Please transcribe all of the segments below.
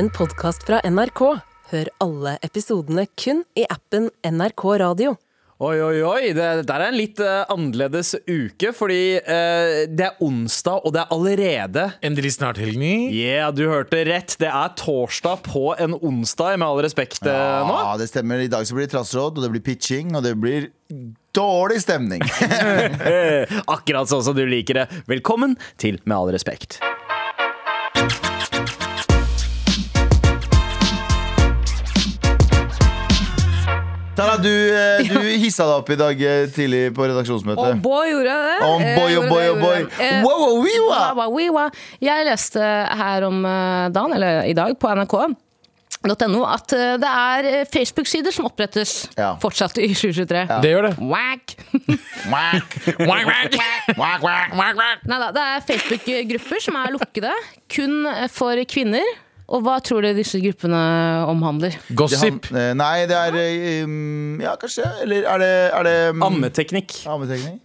en podkast fra NRK. Hør alle episodene kun i appen NRK Radio. Oi, oi, oi. Det, dette er en litt uh, annerledes uke, fordi uh, det er onsdag, og det er allerede Endelig snart helg. Yeah, du hørte rett. Det er torsdag på en onsdag, med all respekt eh, nå. Ja, det stemmer. I dag så blir det trassråd, og det blir pitching, og det blir dårlig stemning. Akkurat sånn som du liker det. Velkommen til Med all respekt. Tara, du, eh, du hissa deg opp i dag eh, tidlig på redaksjonsmøtet. Oh boy, gjorde jeg det? Oh boy, oh boy, oh boy. Eh, Wow, wow, wiwa. wow, wiwa. Jeg leste her om dagen, eller i dag, på nrk.no at eh, det er Facebook-sider som opprettes Ja. fortsatt i 2023. Det gjør det. Whack! Whack. Whack, whack. Neida, det er Facebook-grupper som er lukkede, kun for kvinner. Og hva tror du disse gruppene omhandler? Det Gossip. han- eh, Nei, det er eh, um, Ja, kanskje. Eller er det, er det um, Ammeteknikk. Ammeteknikk?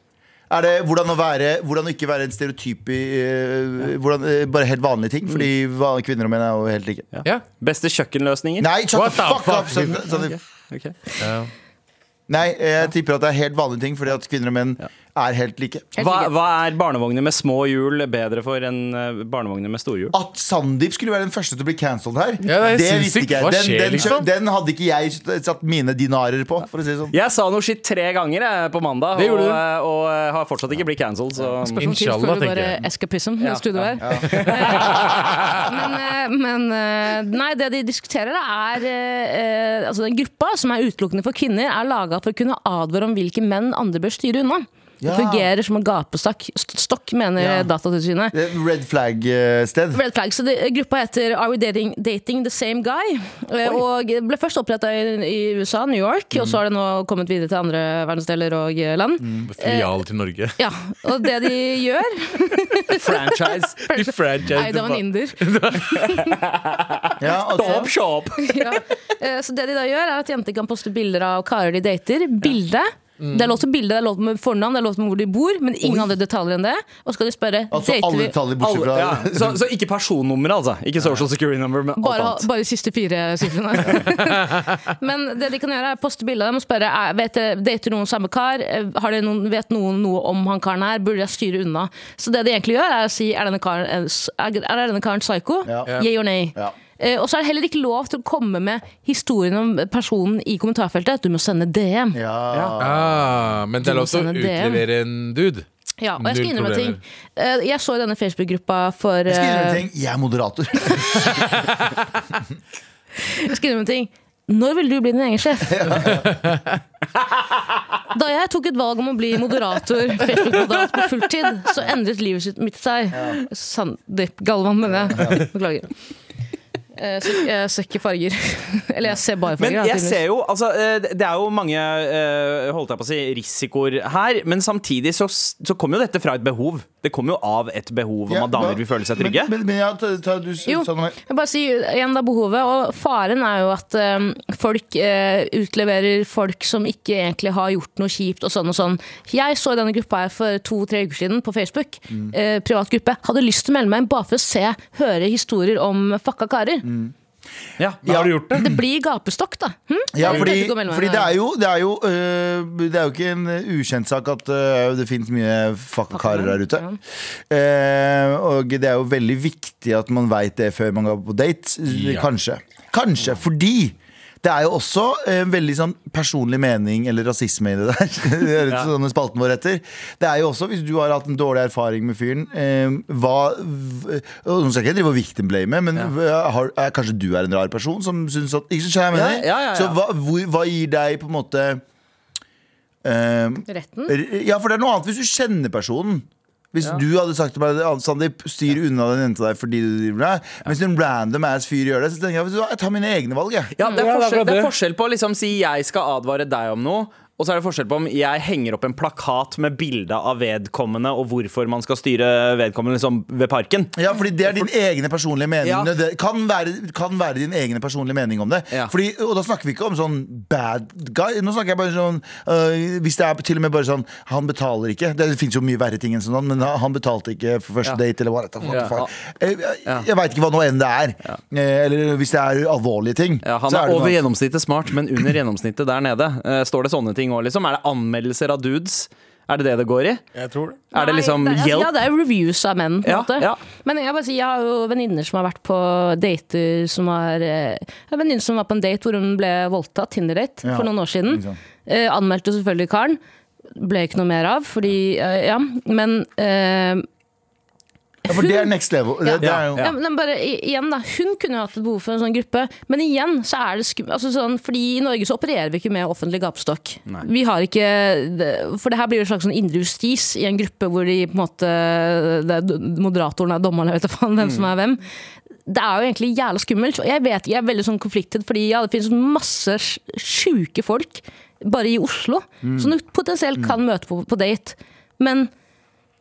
Er det hvordan å, være, hvordan å ikke være en stereotyp i eh, hvordan, Bare helt vanlige ting? Fordi va- kvinner og menn er jo helt like. Ja. Beste kjøkkenløsninger. Nei, shut What the fuck fuck? up! Sånn, sånn, Ok. nei, jeg tipper at det er helt vanlige ting, fordi at kvinner og menn er helt like. Helt Hva, like. hva er barnevogner med små hjul bedre for enn eh, barnevogner med store hjul? At Sandeep skulle være den første til å bli cancelled her, Ja, det det visste ikke jeg. Den, Den, den, liksom? den hadde ikke jeg satt mine dinarer på, for å si det sånn. Jeg sa noe skitt tre ganger jeg, på mandag, og, og, eh, og eh, har fortsatt ikke blitt cancelled. Så Spørsmål til du bare eskapism escapism Ja, i ja, her. men, eh, men eh, nei, det de diskuterer, er eh, Altså den gruppa, som er utelukkende for kvinner, er laga for å kunne advare om hvilke menn andre bør styre unna. Det Ja. fungerer som en gapestokk, stokk, mener Ja. Datatilsynet. Red flag-sted. Red flag, så det, Gruppa heter Are We dating, dating the Same Guy? Oi. Og ble først oppretta i, i USA, New York, og så har det nå kommet videre til andre verdensdeler og land. land. Filial til Norge. Ja, Og det de gjør franchise. De franchise Nei, det var en inder. Ja, altså. Stop shop! ja. Eh, Så det de da gjør, er at jenter kan poste bilder av karer de dater. Bilde. Det er lov til bilde, det er lov med fornavn, det er lov til hvor de bor, men ingen andre detaljer enn det. Og skal de spørre altså alle detaljer bortsett fra ja. så, så ikke personnummer, altså. Ikke social security number, men alt annet. bare de siste fire sifrene. Men det de kan gjøre, er poste bilde av dem og spørre vet dater noen samme kar. Eh, Har de noen, vet noen noe om han karen her? Burde jeg styre unna? Så det de egentlig gjør, er å si er denne karen, er, er denne karen psycho? Ja. Yeah or nay? Ja. Eh, og så er det heller ikke lov til å komme med historien om personen i kommentarfeltet. At Du må sende DM. Ja. Ah, men det er lov til å utlevere en dude. Ja, og jeg skal innrømme innrømme ting. Eh, Jeg så i denne Facebook-gruppa for Jeg skal innrømme en ting. Jeg er moderator. Jeg skal innrømme ting. Når vil du bli din egen sjef? Da jeg tok et valg om å bli moderator, Facebook-moderator på fulltid, så endret livet sitt- mitt seg. Sandeep Galvan, mener jeg. Beklager. Eh, så Jeg ser ikke farger. Eller jeg ser bare farger. Men jeg ser jo, altså eh, Det er jo mange eh, holdt jeg på å si, risikoer her, men samtidig så, så kommer jo dette fra et behov. Det kommer jo av et behov om at damer vil føle seg trygge. Men, men, men ja, ta, ta, du Jo, sa noe jeg bare sier igjen da behovet, og faren er jo at eh, folk eh, utleverer folk som ikke egentlig har gjort noe kjipt og sånn og sånn. Jeg så denne gruppa her for to-tre uker siden på Facebook, Mm. eh, privat gruppe, hadde lyst til å melde meg inn bare for å se, høre historier om fucka karer. Mm. Ja. Har du gjort det? Det blir gapestokk da. Hm? Ja, fordi, fordi det er jo Det er jo, øh, det er jo ikke en øh, ukjent sak at øh, det finnes mye fucka karer der ute. Eh, og det er jo veldig viktig at man veit det før man går på date. Ja. Kanskje. Kanskje fordi det er jo også en veldig sånn personlig mening eller rasisme i det der. det er ja. sånn spalten vår etter. Det er jo også, hvis du har hatt en dårlig erfaring med fyren eh, hva, Nå skal jeg ikke drive og victim-blame, men har, er, kanskje du er en rar person som syns at Ikke sant, jeg mener? Ja, ja, ja, ja. Så hva, hvor, hva gir deg på en måte eh, Retten? r- Ja, for det er noe annet hvis du kjenner personen. Hvis du hadde sagt til meg Sandeep, styr unna den jenta der fordi du driver med det. Mens en random ass fyr gjør det, så tenker jeg jeg tar mine egne valg. Jeg. Ja, det, er det er forskjell, det er forskjell på å liksom si 'jeg skal advare deg om noe', Og så er det forskjell på om jeg henger opp en plakat med bilde av vedkommende og hvorfor man skal styre vedkommende liksom, ved parken. Ja, fordi det er din egne personlige mening. Ja. Det kan være, kan være din egne personlige mening om det. Ja. Fordi, og da snakker vi ikke om sånn bad guy. Nå snakker jeg bare sånn øh, Hvis det er til og med bare sånn Han betaler ikke. Det finnes jo mye verre ting enn sånn, men han betalte ikke for første Ja. date, eller hva det er. Jeg, jeg, jeg veit ikke hva nå enn det er. Eh, Eller hvis det er alvorlige ting. Han er det over gjennomsnittet smart, men under gjennomsnittet der nede. Eh, står det sånne ting òg, liksom? Er det anmeldelser av dudes? Er det det det går i? Jeg tror det. Er det Nei, liksom det hjelp? Ja, det er reviews av menn. På en Ja, måte. ja. Men jeg, bare jeg har jo venninner som har vært på dater som har eh, en venninne som var på en date hvor hun ble voldtatt, Tinder-date, Ja, for noen år siden. Eh, anmeldte selvfølgelig karen. Ble ikke noe mer av, fordi eh, Ja, men eh, Ja, for det er next level. Det, det er jo, Ja, men bare igjen da, Hun kunne jo hatt et behov for en sånn gruppe, men igjen så er det skum... Altså sånn, fordi I Norge så opererer vi ikke med offentlig gapestokk. Vi har ikke For det her blir jo en slags sånn indre justis i en gruppe hvor de på en måte det er Moderatoren er dommeren, jeg vet da faen hvem som er hvem. Det er jo egentlig jævla skummelt. og Jeg vet jeg er veldig sånn konfliktet, fordi ja, det finnes masse sj- sjuke folk bare i Oslo som du potensielt kan møte på, på date. Men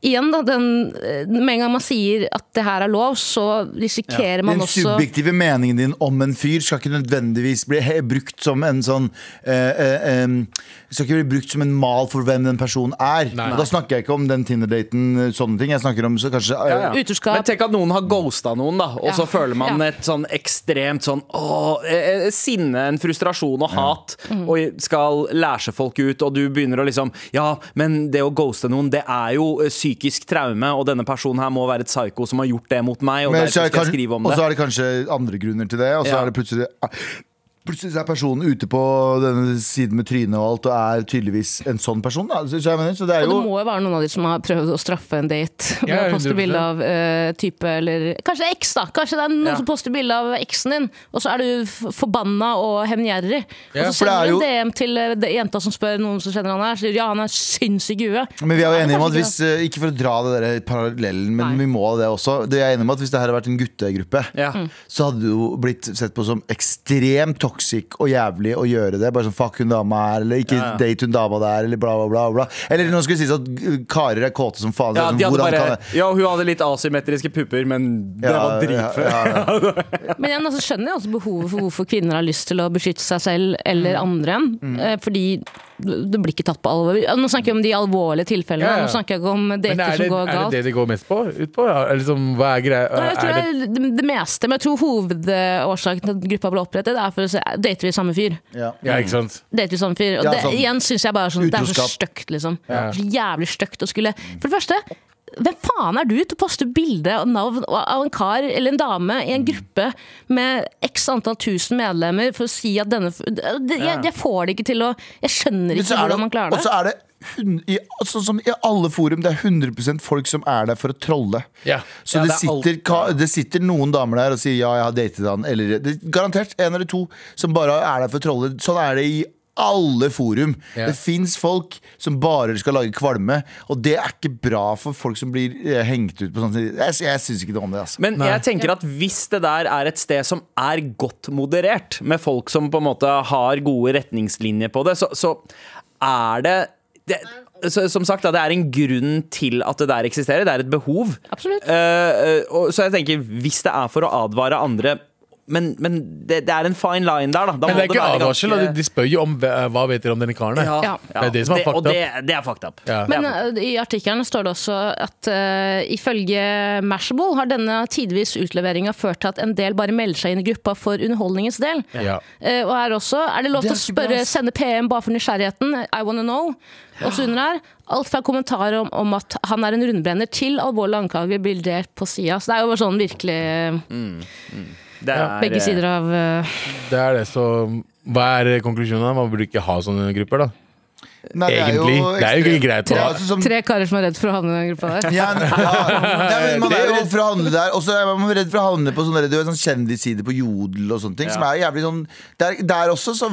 igjen, da, den, eh, med en gang man sier at det her er lov, så risikerer man også Den også subjektive meningen din om en fyr skal ikke nødvendigvis bli brukt som en sånn eh, eh, Skal ikke bli brukt som en mal for hvem den personen er. Nei. Da snakker jeg ikke om den Tinder-daten, eh, sånne ting. Jeg snakker om så kanskje eh, Ja, ja. Utroskap. Men tenk at noen har ghosta noen, da, og så føler man Ja. et sånn ekstremt sånn å, sinne, en frustrasjon og hat, Mm. og skal lære seg folk ut, og du begynner å liksom Ja, men det å ghoste noen, det er jo eh, psykisk traume, og denne personen her må være et psyko som har gjort det mot meg, og Men så kanskje- Og så er det kanskje andre grunner til det, og så Ja. er det plutselig Plutselig er personen ute på denne siden med trynet og alt, og er tydeligvis en sånn person. Da. Så, mener, så det er Og det må jo være noen av de som har prøvd å straffe en date ved Ja, å poste 100%. bilde av uh, type eller Kanskje eks, da! Kanskje det er noen Ja. som poster bilde av eksen din, og så er du forbanna og hevngjerrig. Ja, og så er sender du jo- en DM til uh, jenta som spør noen som kjenner han her, sier ja, han er sinnssyk i huet. Men vi er jo enige om at hvis uh, Ikke for å dra det der parallellen, men Nei. vi må det også. Det er enige om at Hvis det her hadde vært en guttegruppe, Ja. Mm. så hadde du blitt sett på som ekstremt toxic og jævlig å gjøre det. Bare sånn fuck hun dama her, eller ikke Ja, date hun dama der, eller bla, bla, bla. bla. Eller nå skulle det sies at uh, karer er kåte som faen. Ja, sånn, hadde bare, kan ja, hun hadde litt asymmetriske pupper, men det Ja, var dritfett. ja, ja. Men jeg altså, skjønner jeg også behovet for hvorfor kvinner har lyst til å beskytte seg selv Mm. eller andre. Mm. fordi det blir ikke tatt på alvor. Nå snakker jeg om de alvorlige tilfellene. Ja, ja. Nå snakker jeg ikke om dater er det, som går galt. er det det de går mest på? Ut på? Ja, liksom, hva er greia? Nei, jeg tror det det, det meste, men jeg tror hovedårsaken til at gruppa ble opprettet, er for å se dater vi samme fyr. Ja. ja, ikke sant? Dater vi samme fyr. Og Ja, det sånn igjen syns jeg bare sånn, det er så støkt, stygt, liksom. Ja. Så jævlig stygt å skulle For det første, hvem faen er du til å poste bilde og navn av en kar eller en dame i Mm. en gruppe med x antall tusen medlemmer for å si at denne det, jeg, jeg får det ikke til å Jeg skjønner ikke det- hvordan man klarer det. Og så er det i, sånn som i alle forum, det er 100% folk som er der for å trolle. Ja. Så Ja, det, det er sitter, ka- det sitter noen damer der og sier ja, jeg har datet han. Eller det, garantert en eller to som bare er der for å trolle. Sånn er det i alle forum. Yeah. Det fins folk som bare skal lage kvalme, og det er ikke bra for folk som blir eh, hengt ut på sånn Jeg, jeg syns ikke noe om det. Altså. Men jeg tenker at hvis det der er et sted som er godt moderert, med folk som på en måte har gode retningslinjer på det, så, så er det, det Som sagt, da, det er en grunn til at det der eksisterer. Det er et behov. Absolutt. Eh, eh, og, så jeg tenker, hvis det er for å advare andre Men, men det, det er en fine line der, da. da Men det er ikke advarsel, ganske- de, spør jo om hva vet dere om denne karen. ja, Ja. Det er det som er fucked Og det, det er fucked up. Ja. Men fucked up. eh, i artikkelen står det også at uh, ifølge Mashable har denne tidvis utleveringa ført til at en del bare melder seg inn i gruppa for underholdningens del. Ja. Eh, og her også er det lov til å spørre, bra, sende PM bare for nysgjerrigheten. I wanna know. Og så under her, alt fra kommentarer om, om at han er en rundbrenner, til alvorlige anklager blir delt på sida. Så det er jo bare sånn virkelig eh, Det er, begge eh, sider av uh... Det er det, så Hva er konklusjonen? Man burde ikke ha sånne grupper, da. Nei, det er. Det er jo ikke greit. Ja, Da. altså, som- tre karer som er redd for å havne i den gruppa der. Ja, ja. Man er jo redd for å handle der. Og så er man redd for å havne på sånne, du sånn kjendissider på Jodel og sånne ting. Som er jævlig sånn Der, der også så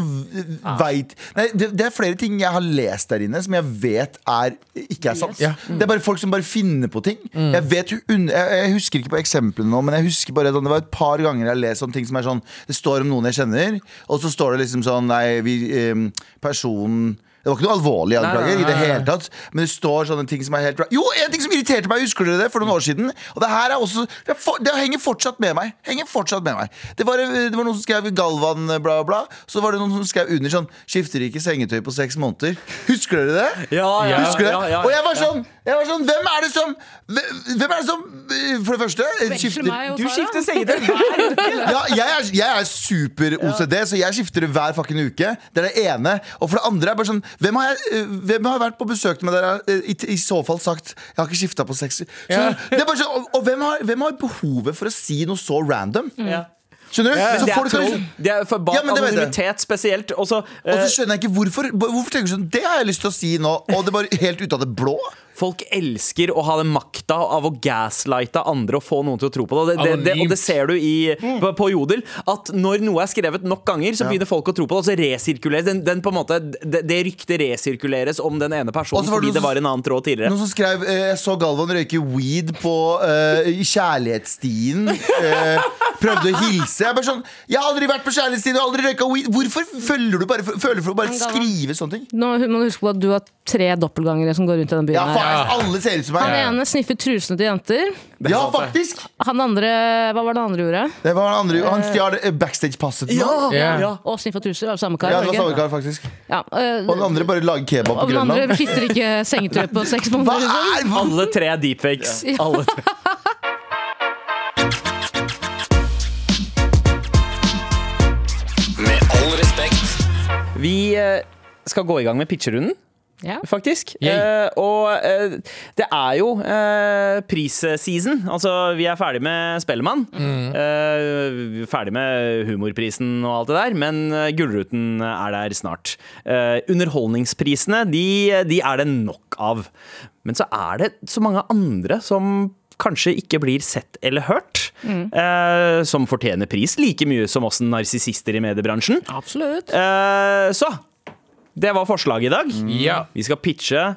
veit Nei, det, det er flere ting jeg har lest der inne som jeg vet er ikke er sant. Ja. Det er bare folk som bare finner på ting. Jeg vet jeg, jeg husker ikke på eksemplene nå, men jeg husker bare sånn, det var et par ganger jeg har lest sånne ting som er sånn Det står om noen jeg kjenner, og så står det liksom sånn Nei, vi, eh, personen Det var ikke noe alvorlig anklager i det hele tatt. Men det står sånne ting som er helt Jo, en ting som irriterte meg, husker dere det, for noen år siden? Og det her er også Det, er for, det henger fortsatt med meg. Henger fortsatt med meg. Det var, det var noen som skrev Galvan, bla, bla. Så var det noen som skrev under sånn Skifter ikke sengetøy på seks måneder. Husker dere det? Ja, ja, Husker dere? Ja, ja, ja, Og jeg var ja. sånn, jeg var sånn Hvem er det som Hvem er det som eh, For det første eh, skifter Du skifter sengetøy hver uke! ja, jeg er, jeg er super-OCD, så jeg skifter det hver fucking uke. Det er det ene. Og for det andre er bare sånn Hvem har, jeg, eh, hvem har vært på besøk med dere i, i så fall sagt Jeg har ikke skifta på sex. Så, Ja. det er bare sånn, og, og hvem, har, hvem har behovet for å si noe så random? Ja. Skjønner du? Men det er troll. Det er Ja, anonymitet spesielt. Og så, og så skjønner jeg ikke hvorfor. Hvorfor tenker du sånn Det har jeg lyst til å si nå, og det er bare helt ut av det blå. Folk elsker å ha den makta av å gaslighte andre og få noen til å tro på det. Og det, det, det, og det ser du i, på, på Jodel. At når noe er skrevet nok ganger, så begynner folk å tro på det. Og så resirkuleres den, den på en måte, det, det ryktet resirkuleres om den ene personen fordi det var en annen tråd tidligere. Noen som skrev eh, Jeg så Galvan røyke weed på eh, kjærlighetsstien. eh, prøvde å hilse. Jeg, er bare sånn, jeg har aldri vært på kjærlighetsstien og aldri røyka weed. Hvorfor føler du bare føler for å bare skrive sånne ting? Nå må du huske på at du har tre doppelgangere som går rundt i den byen. Ja, her. Alle ser ut som Han ene sniffer trusene til jenter. Ja, faktisk. Han andre Hva var det andre gjorde? Det var han andre Han stjal eh, backstage-passet til noen. Ja. ja. Og sniffa truser. Det var samme kar. Ja, det det var samme kar, faktisk. Ja, øh, Og den andre bare lager kebab på og den andre Grønland. skifter ikke sengetøy på seks måneder. Liksom. er? Alle tre er deepfakes. Ja. Alle tre. Med all respekt. Vi eh, skal gå i gang med pitcherunden. Ja. faktisk. Eh, og eh, det er jo eh, prisseason. Altså, vi er ferdig med Spellemann. Mm. vi er ferdig med Humorprisen og alt det der, men eh, Gullruten er der snart. Eh, underholdningsprisene, de, de er det nok av. Men så er det så mange andre som kanskje ikke blir sett eller hørt. Eh, som fortjener pris like mye som oss narsissister i mediebransjen. Absolutt. Eh, så det var forslaget i dag. Ja. Vi skal pitche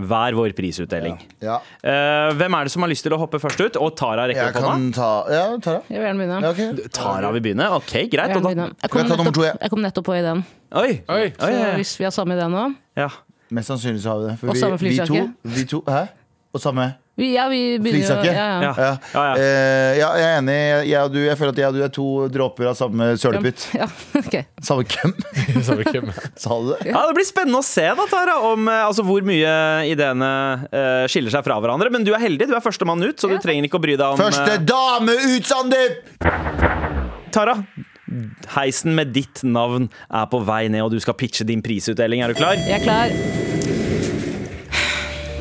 hver vår prisutdeling. Ja, Eh, hvem er det som har lyst til å hoppe først ut? Og Tara rekker jeg opp hånda. ta Ja, Tara. Jeg vil gjerne begynne. Ja, ok. Tara vil begynne? Ok, Jeg, greit. vil Og gjerne da, begynne. jeg, kom Jeg tar nummer nettopp, to, jeg. jeg kom nettopp på ideen. oi, Oi. oi, Så oi, hvis vi har samme idé nå ja. Mest sannsynlig så har vi det. For Og vi, samme vi to, flyjakke. vi to Hæ? Og samme vi, Ja, vi begynner jo ja, ja. Ja. Ja. Ja, ja. Eh, ja, jeg er enig. Jeg og du, jeg føler at jeg og du er to dråper av samme sølepytt. Ja, ok. Samme køm. Samme køm. Sa du det? Ja, Det blir spennende å se da, Tara, om eh, altså, hvor mye ideene uh, skiller seg fra hverandre. Men du er heldig, du er førstemann ut, så du trenger ikke å bry deg om Første eh, dame ut, Sandeep! Tara, heisen med ditt navn er på vei ned, og du skal pitche din prisutdeling. Er du klar? Jeg er klar.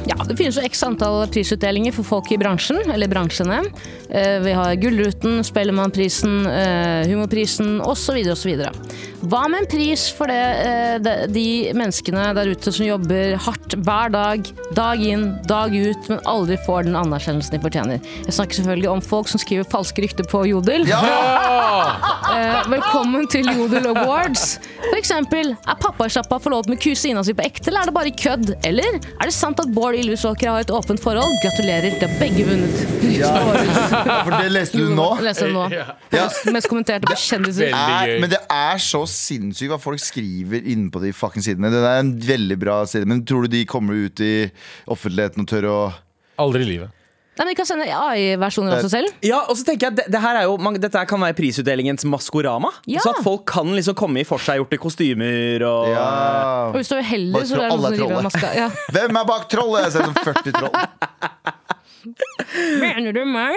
Ja, Det finnes jo x antall prisutdelinger for folk i bransjen, eller bransjene. Eh, Vi har Gullruten, Spellemannprisen, eh, Humorprisen osv. osv. Hva med en pris for det, eh, de- de menneskene der ute som jobber hardt hver dag, dag inn, dag ut, men aldri får den anerkjennelsen de fortjener? Jeg snakker selvfølgelig om folk som skriver falske rykter på Jodel. Ja! velkommen til Jodel Awards. For eksempel, er pappasjappa forlovet med kusina si på ekte, eller er det bare kødd? Eller er det sant at Bård Ylvisåker har et åpent forhold? Gratulerer, de har begge vunnet. Ja, for det leste du nå. Leste nå. Ja. Mest kommenterte på kjendiser. Er, men det er så sinnssykt hva folk skriver inne på de fucking sidene. Det er en veldig bra side. Men tror du de kommer ut i offentligheten og tør å Aldri i livet. Nei, men De kan sende AI-versjoner av seg selv. Ja, og så tenker jeg det, det her er jo, man, Dette her kan være prisutdelingens Maskorama. Ja. Så at folk kan liksom komme i forseggjorte kostymer og ja. Og hvis du er uheldig, så er det noen som river av trollet. maska. Ja. Hvem er bak trollet? Jeg ser sett sånn 40 troll. Mener du meg?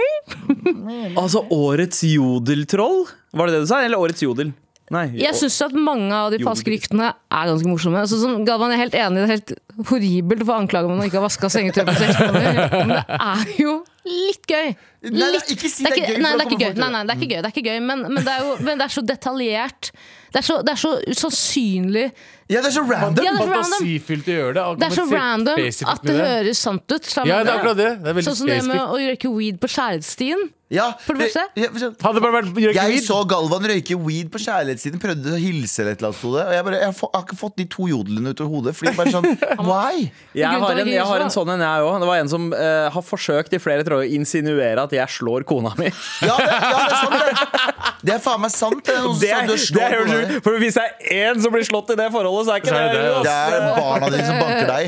Altså årets jodeltroll? Var det det du sa? Eller årets jodel? Nei. Jeg syns at mange av de falske ryktene er ganske morsomme. Altså, sånn, Galvan, jeg er helt enig, det er helt horribelt å få anklage om man ikke har vaska sengetøyet på seks måneder. Men det er jo litt gøy. Nei, nei, ikke si det er er gøy, Nei, det er ikke gøy. Nei, nei, det er ikke gøy, det er ikke gøy men, men, det er jo, men det er så detaljert. Det er så, det er så usannsynlig Ja, det er så random. Ja, det er så random. Gjøre det. Det er så random at det høres sant ut. sammen Ja, det er akkurat det. Det er veldig Sånn som det med å røyke weed på skjærestien. Ja, For det første? jeg, jeg, Hadde bare vært røyke jeg weed. så Galvan røyke weed på kjærlighetssiden, prøvde å hilse eller et eller annet. det, Og jeg, bare, jeg, har få- jeg har ikke fått de to jodlene ut av hodet. Fordi bare sånn, why? Jeg har en, jeg har en sånn en, jeg òg. Det var en som uh, har forsøkt i flere tråder å insinuere at jeg slår kona mi. Ja, det, ja, det er sant, det. Det er faen meg sant. Det er noen Det er, du det er helt sjukt. For hvis det er én som blir slått i det forholdet, så er ikke Så er det det det, Det er barna dine som banker deg.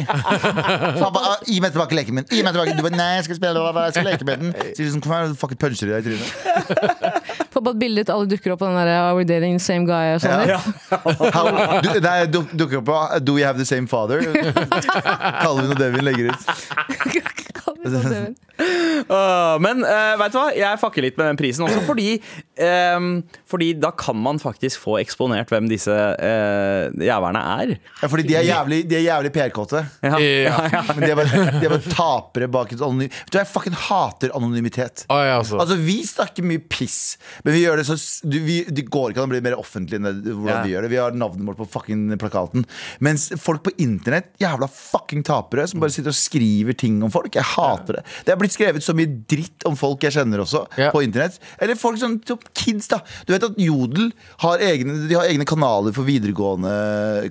Pappa, gi meg tilbake leken min. Gi meg tilbake. Du bare, nei, jeg skal spille jeg skal leke med den. Du sånn, puncher deg i trynet. Få på et bilde ut alle dukker opp på den der Are we dating the same guy og sånn. Ja. How, du, nei, du, dukker opp på Do we have the same father? Calvin og Devin legger ut. Uh, men uh, vet du hva? jeg fucker litt med den prisen også, fordi, um, fordi da kan man faktisk få eksponert hvem disse uh, jævlene er. Ja, fordi de er jævlig, de er jævlig PR-kåte. Ja. Ja. Men de er bare, de er bare tapere bak et anonym Vet du, Jeg fucking hater anonymitet. Å, ja, altså. Altså, Vi snakker mye piss, men vi gjør det så du, vi, Det går ikke an å bli mer offentlig enn det, hvordan Ja. vi gjør det. Vi har navnet vårt på fucking plakaten. Mens folk på internett, jævla fucking tapere, som bare sitter og skriver ting om folk. Jeg hater det. Det er blitt skrevet så mye dritt om folk jeg kjenner også, Ja. på internett. Eller folk som typ kids, da. Du vet at Jodel har egne, de har egne kanaler for videregående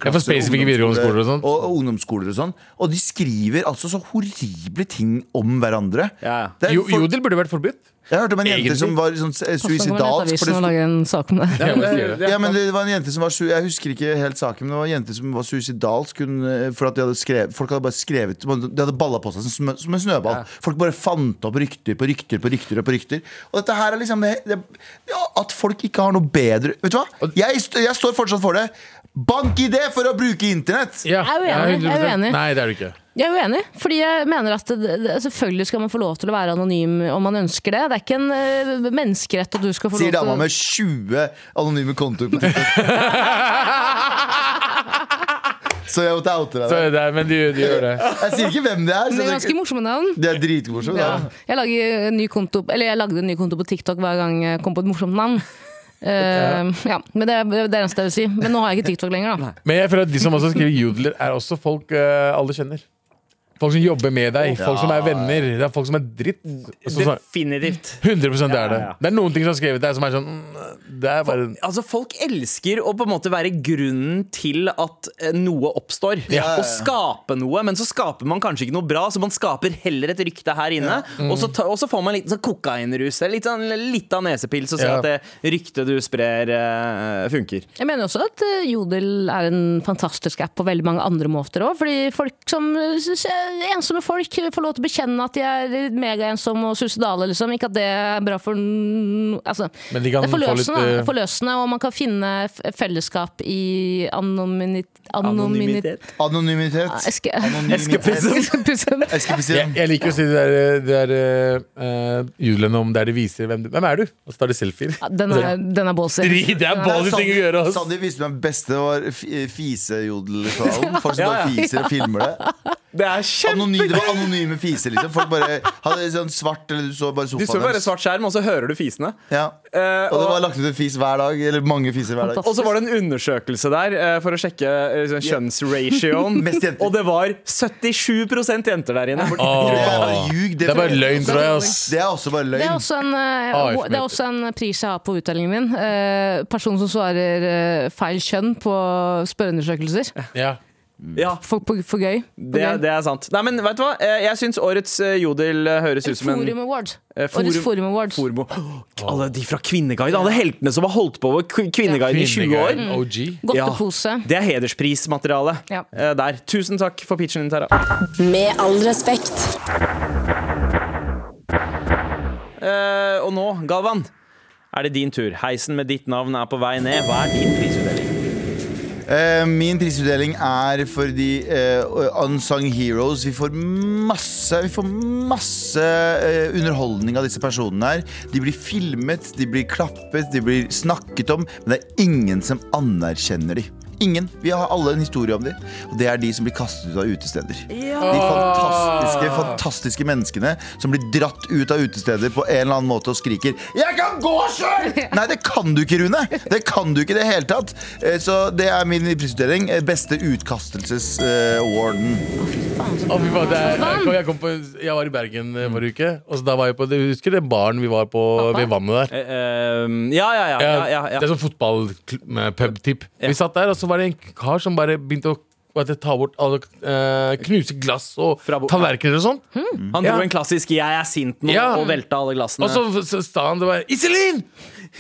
for spesifikke videregående skoler og sånt. Og, og ungdomsskoler og sånn. Og de skriver altså så horrible ting om hverandre. Ja. Det er Jo, folk- Jodel burde vært forbudt. Jeg hørte om en jente Egentlig. som var sånn eh, suicidalsk. for det sto- lager en sak om det. Ja, men det. ja, men det var en jente som var su- Jeg husker ikke helt saken, men det var en jente som var suicidalsk. Hun, eh, for at de hadde skrevet, folk hadde bare skrevet De hadde balla på seg som, som en snøball. Folk bare fant opp rykter på rykter på rykter. Og på rykter Og dette her er liksom det, det, ja, At folk ikke har noe bedre Vet du hva? Jeg, st- jeg står fortsatt for det. Bank i det for å bruke internett! Ja, Jeg er uenig, jeg er uenig. Nei, det er du ikke. Jeg er uenig, fordi jeg mener at det, det, selvfølgelig skal man få lov til å være anonym om man ønsker det. Det er ikke en eh, menneskerett at du skal få Sier lov til dama med 20 anonyme kontoer på TikTok. Så jeg måtte oute Så er det men du, du gjør det. Jeg sier ikke hvem det er. Det er Så ganske det, morsomme navn. det er dritmorsomt. Ja. Ja. Jeg, lager en ny konto, eller jeg lagde en ny konto på TikTok hver gang jeg kom på et morsomt navn. Eh, ja, men det, det er det eneste jeg vil si. Men nå har jeg ikke TikTok lenger, da. Men jeg føler at de som også skriver jodler, er også folk uh, alle kjenner. Folk som jobber med deg, folk som er venner. Det er folk som er dritt. Så, Definitivt. 100 det er det. Ja, ja. Det er noen ting som er skrevet der som er sånn mm, Det er bare Altså Folk elsker å på en måte være grunnen til at eh, noe oppstår. Ja. Å skape noe, men så skaper man kanskje ikke noe bra, så man skaper heller et rykte her inne. Og, så ta, og så får man litt sånn kokainrus, litt, sånn, litt av nesepils, og ser Ja. at det ryktet du sprer, uh, funker. Jeg mener også at eh, Jodel er en fantastisk app på veldig mange andre måter òg. Fordi folk som ensomme folk får lov til å bekjenne at de er megaensomme og suicidale. Liksom. Ikke at det er bra for altså, Men de kan Det er få litt, forløsende, eh, forløsende, og man kan finne fellesskap i anonymitet... Anonymitet. Anonymitet. Eske- Escapism. Escapism. Escapism. jeg, jeg liker å si det der, det der uh, om der de viser hvem du Hvem er du? Og så tar de selfier. Ja, Den er, den er ballsy. Det er ballsy ting å gjøre. Sandeep viste meg beste var. Folk som bare fiser og filmer det. Det er kjempe... Anonyme, det var anonyme fiser, liksom. Folk bare hadde sånn svart, eller du så bare Du så bare deres. svart skjerm, og så hører du fisene. Ja. Eh, Og det var lagt ut en fis hver dag. Eller mange fiser hver dag. Og så var det en undersøkelse der eh, for å sjekke eh, sånn kjønnsratioen. Mest jenter. og det var 77 jenter der inne. Det er bare Åh. ljug. Det er bare løgn, tror jeg. ass Det er også bare Det er løgn. også en, eh, AF-møte. det er også en pris jeg har på utdelingen min. Eh, person som svarer eh, feil kjønn på spørreundersøkelser. Ja. Ja, For, for, for gøy. For det, gøy. det er sant. Nei, men vet du hva? Eh, Jeg syns årets eh, jodel eh, høres ut som en Forum Award. Forum- Årets Forum Award. Formo. Alle de fra Kvinneguide, alle heltene som har holdt på med Kvinneguide ja. i 20 år. Mm. OG. Godtepose. Det er hedersprismateriale Ja. der. Tusen takk for pitchen din, Tara. Med all respekt. Uh, og nå, Galvan, er det din tur. Heisen med ditt navn er på vei ned. Hva er din prisutdeling? Eh, min prisutdeling er for de uh, unsung heroes. Vi får masse Vi får masse uh, underholdning av disse personene her. De blir filmet, de blir klappet, de blir snakket om, men det er ingen som anerkjenner de. Ingen. Vi har alle en historie om dem. Og det er de som blir kastet ut av utesteder. De fantastiske, fantastiske menneskene som blir dratt ut av utesteder på en eller annen måte og skriker 'Jeg kan gå sjøl!' Nei, det kan du ikke, Rune. Det kan du ikke i det hele tatt. Eh, Så det er min prisutdeling. Eh, Beste utkastelses-awarden. Å, fy faen, det er, jeg, kom, på, jeg var i Bergen eh, forrige uke. Og så da var jeg på, du husker det baren vi var på Pappa? ved vannet der? Eh, eh, ja, ja, ja. ja, ja, Det er sånn fotballpub-tipp. Vi satt der, og så var det en kar som bare begynte å det, ta bort alle uh, Knuse glass og tallerkener og sånn. Han Ja. dro en klassisk 'jeg er sint nå' Ja. og velta alle glassene. Og så, sa han det bare Iselin!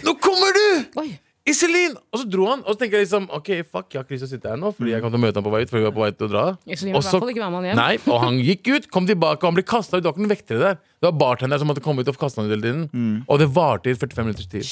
Nå kommer du! Oi. Iselin! Og så dro han. Og så tenker jeg liksom Ok, fuck, jeg har ikke lyst til å sitte her nå, Fordi jeg kom til å møte han på vei ut. Fordi vi var på vei til å dra Iselin vil Og i så- hvert fall ikke være med han hjem. Nei, og han gikk ut, kom tilbake, og han ble kasta ut. Det var ikke noen vektere der. Det var bartender som måtte komme ut og kaste han ut hele tiden. Og det varte i 45 minutters tid.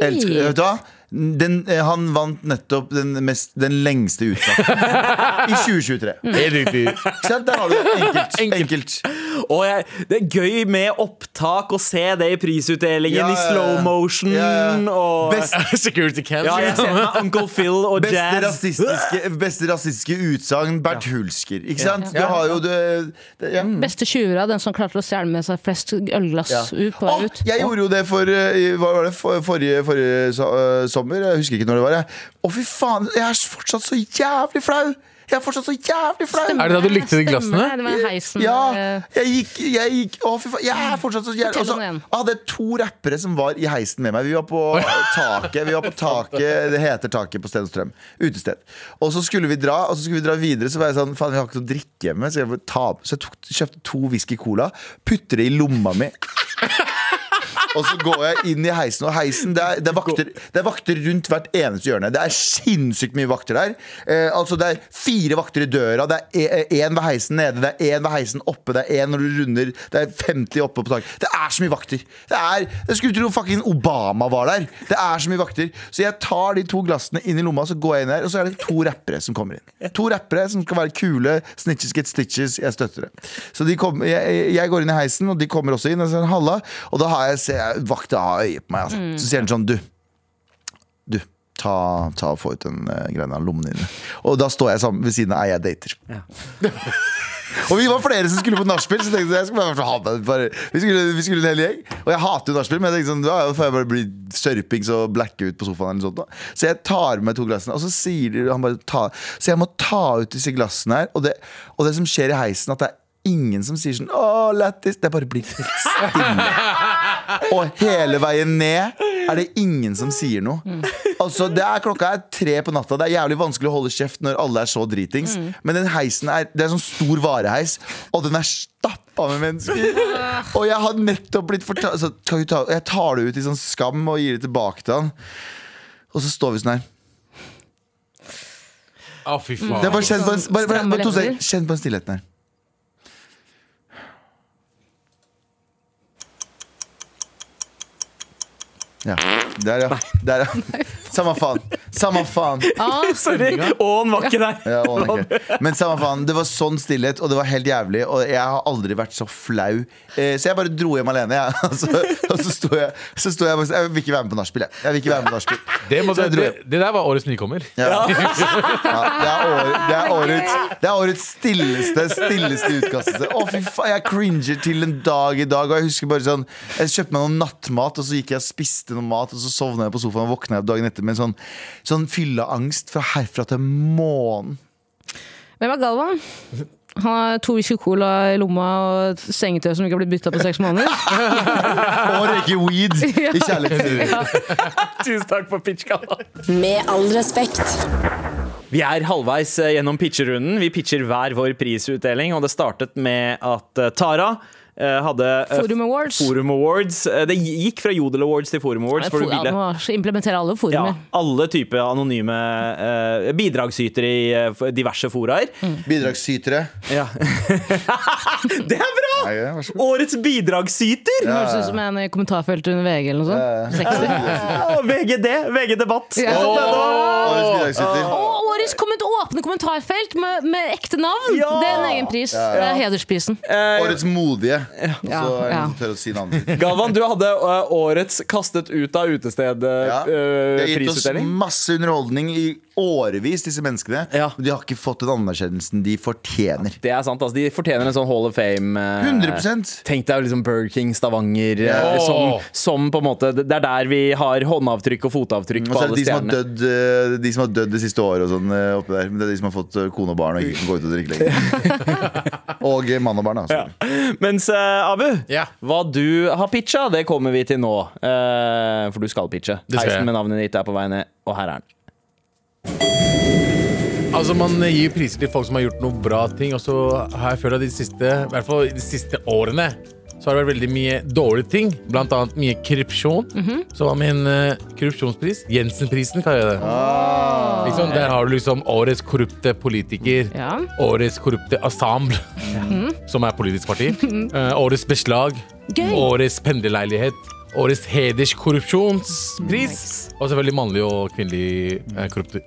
Elsker, vet du hva? Den, eh, han vant nettopp den, mest, den lengste utgaven i 2023. Helt riktig. Ikke sant? Der har du det. Enkelt. Enkelt. Og jeg, det er gøy med opptak og se det i prisutdelingen Ja, i ja, ja. slow motion. Ja, ja. Og Best, Security cam. ja, jeg ser meg Uncle Phil og beste, jazz. rasistiske, beste rasistiske utsagn Bert Hulsker. Ikke sant? Du har jo det, det ja. Beste tjuvere, den som klarte å stjele med seg flest ølglass Ja. ut på vei ut. jeg gjorde jo det for, eh, hva var det, for forrige, forrige so uh, sommer. Jeg husker ikke når det var. Å, fy faen. Jeg er fortsatt så jævlig flau! Jeg er fortsatt så jævlig flau! Er det da du likte de glassene? det, Det var heisen. Ja, eh, jeg gikk, jeg gikk Å, fy faen. Jeg er fortsatt så jævlig Fortell Og så det igjen. Jeg hadde to rappere som var i heisen med meg. Vi var på taket. Vi var på taket Det heter taket på Stenstrøm. Utested. Og så skulle vi dra Og så skulle vi dra videre. Så var jeg sånn Faen, vi har ikke noe å drikke hjemme. Så jeg, ta, så jeg tok, kjøpte to whisky cola, putter det i lomma mi. Og så går jeg inn i heisen, og heisen det er, det, er vakter, det er vakter rundt hvert eneste hjørne. Det er sinnssykt mye vakter der. Eh, altså Det er fire vakter i døra, det er én ved heisen nede, det er én ved heisen oppe, det er én når du runder, det er 50 oppe på taket. Det er så mye vakter. Det er, Jeg skulle tro fucking Obama var der. Det er så mye vakter. Så jeg tar de to glassene inn i lomma, så går jeg inn der, og så er det to rappere som kommer inn. To rappere som skal være kule. Snitches get stitches. Jeg støtter det. Så kom, jeg, jeg går inn i heisen, og de kommer også inn. Og så halla, og da har jeg ser jeg vakta har øye på meg. Altså. Så sier han sånn Du, du ta, ta og få ut den uh, greia av lommene dine. Og da står jeg sammen ved siden av ei jeg dater. Og vi var flere som skulle på nachspiel, så tenkte jeg, jeg skulle bare ha med bare, vi, skulle, vi skulle en hel gjeng. Og jeg hater jo nachspiel, men jeg tenkte sånn, da får jeg bare bli sørpings og blacke ut på sofaen. Eller sånt, da. Så jeg tar med to glassene, og så sier de- han bare ta, Så jeg må ta ut disse glassene her. Og det, og det som skjer i heisen, at det er ingen som sier sånn Å, lættis. Det bare blir helt stille. Og hele veien ned er det ingen som sier noe. Altså, det er Klokka er tre på natta. Det er jævlig vanskelig å holde kjeft når alle er så dritings. Men den heisen er Det er sånn stor vareheis, og den er stappa med mennesker. Og jeg har nettopp blitt fortalt så ta, Jeg tar det ut i sånn skam og gir det tilbake til han. Og så står vi sånn her. Å, fy faen. Det er bare kjenn på en, bare, bare. Kjenn på den stillheten her. Ja. Der, ja. Der, ja. Samme faen. Samme faen. Ah, Sorry, Åen var ikke der. Ja, å, ikke. Men samme faen, det var sånn stillhet, og det var helt jævlig. Og jeg har aldri vært så flau. Eh, så jeg bare dro hjem alene. Jeg. Og, så, og så sto jeg, så sto jeg bare Jeg vil ikke være med på nachspiel. Jeg. jeg vil ikke være med på nachspiel. Det, må, Så jeg dro det, hjem. det der var årets nykommer. Ja. Ja, det, er år, det, er årets, det er årets stilleste Stilleste utkastelse. Å, fy faen, jeg cringer til en dag i dag. Og jeg husker bare sånn Jeg kjøpte meg noe nattmat, og så gikk jeg og spiste noe mat, og så sovna jeg på sofaen og våkna jeg opp dagen etter med en sånn, sånn fylleangst fra herfra til månen. Hvem er Galvan? Han har to whisky cola i lomma og sengetøy som ikke har blitt bytta på seks måneder. Og røyker weed i kjærlighetslivet. Tusen takk for pitchkalla. Med all respekt. Vi er halvveis eh, gjennom pitcherunden. Vi pitcher hver vår prisutdeling, og det startet med at eh, Tara hadde eh, Forum Awards. Forum Awards. Eh, Det gikk fra Jodel Awards til Forum Awards. For du Ja, må implementere alle forumer. ja, alle typer anonyme uh, bidragsytere i eh, diverse foraer. Mm. Bidragsytere. Ja. det er! Nei, ja, vær så god. Årets bidragsyter! Høres ut som en i kommentarfeltet under VG eller noe sånt. Ja, VGD, VG Debatt. Ja. Årets bidragsyter. Og årets komment åpne kommentarfelt med, med ekte navn! Ja. Det er en egen pris. Det er hedersprisen. Årets modige. Ja, Så er det ja. som tør å si navnet. Galvan, du hadde ø, årets kastet ut av Ja. Det har gitt oss utested-prisutdeling. masse underholdning i årevis, disse menneskene. Ja. Men de har ikke fått den anerkjennelsen de fortjener. det er sant, altså. De fortjener en sånn Hall of Fame. eh, 100 Tenk deg liksom Burger King, Stavanger. eh, Ja. Som, som på en måte Det er der vi har håndavtrykk og fotavtrykk Og på så er alle det de som, har stjernene. dødd, eh, de som har dødd det siste året og sånn eh, oppi der. Men det er de som har fått eh, kone og barn og ikke kan gå ut og drikke lenger. og eh, mann og barn, da. Ja. Mens eh, Abu, Ja. hva du har pitcha, det kommer vi til nå. Eh, for du skal pitche. Det skal jeg. Heisen med navnet ditt er på vei ned, og her er den. Altså Man gir priser til folk som har gjort noen bra ting. Og så har jeg følt at de siste, i hvert fall de siste årene så har det vært veldig mye dårlige ting. Blant annet mye korrupsjon. Så hva med en uh, korrupsjonspris? Jensenprisen, kaller jeg det. Ikke Liksom, Der har du liksom årets korrupte politiker. Ja. Årets korrupte ensemble, som er politisk parti. Uh, årets beslag. Gøy. Årets pendlerleilighet. Årets hederskorrupsjonspris. Og selvfølgelig mannlig og kvinnelig uh, korrupte.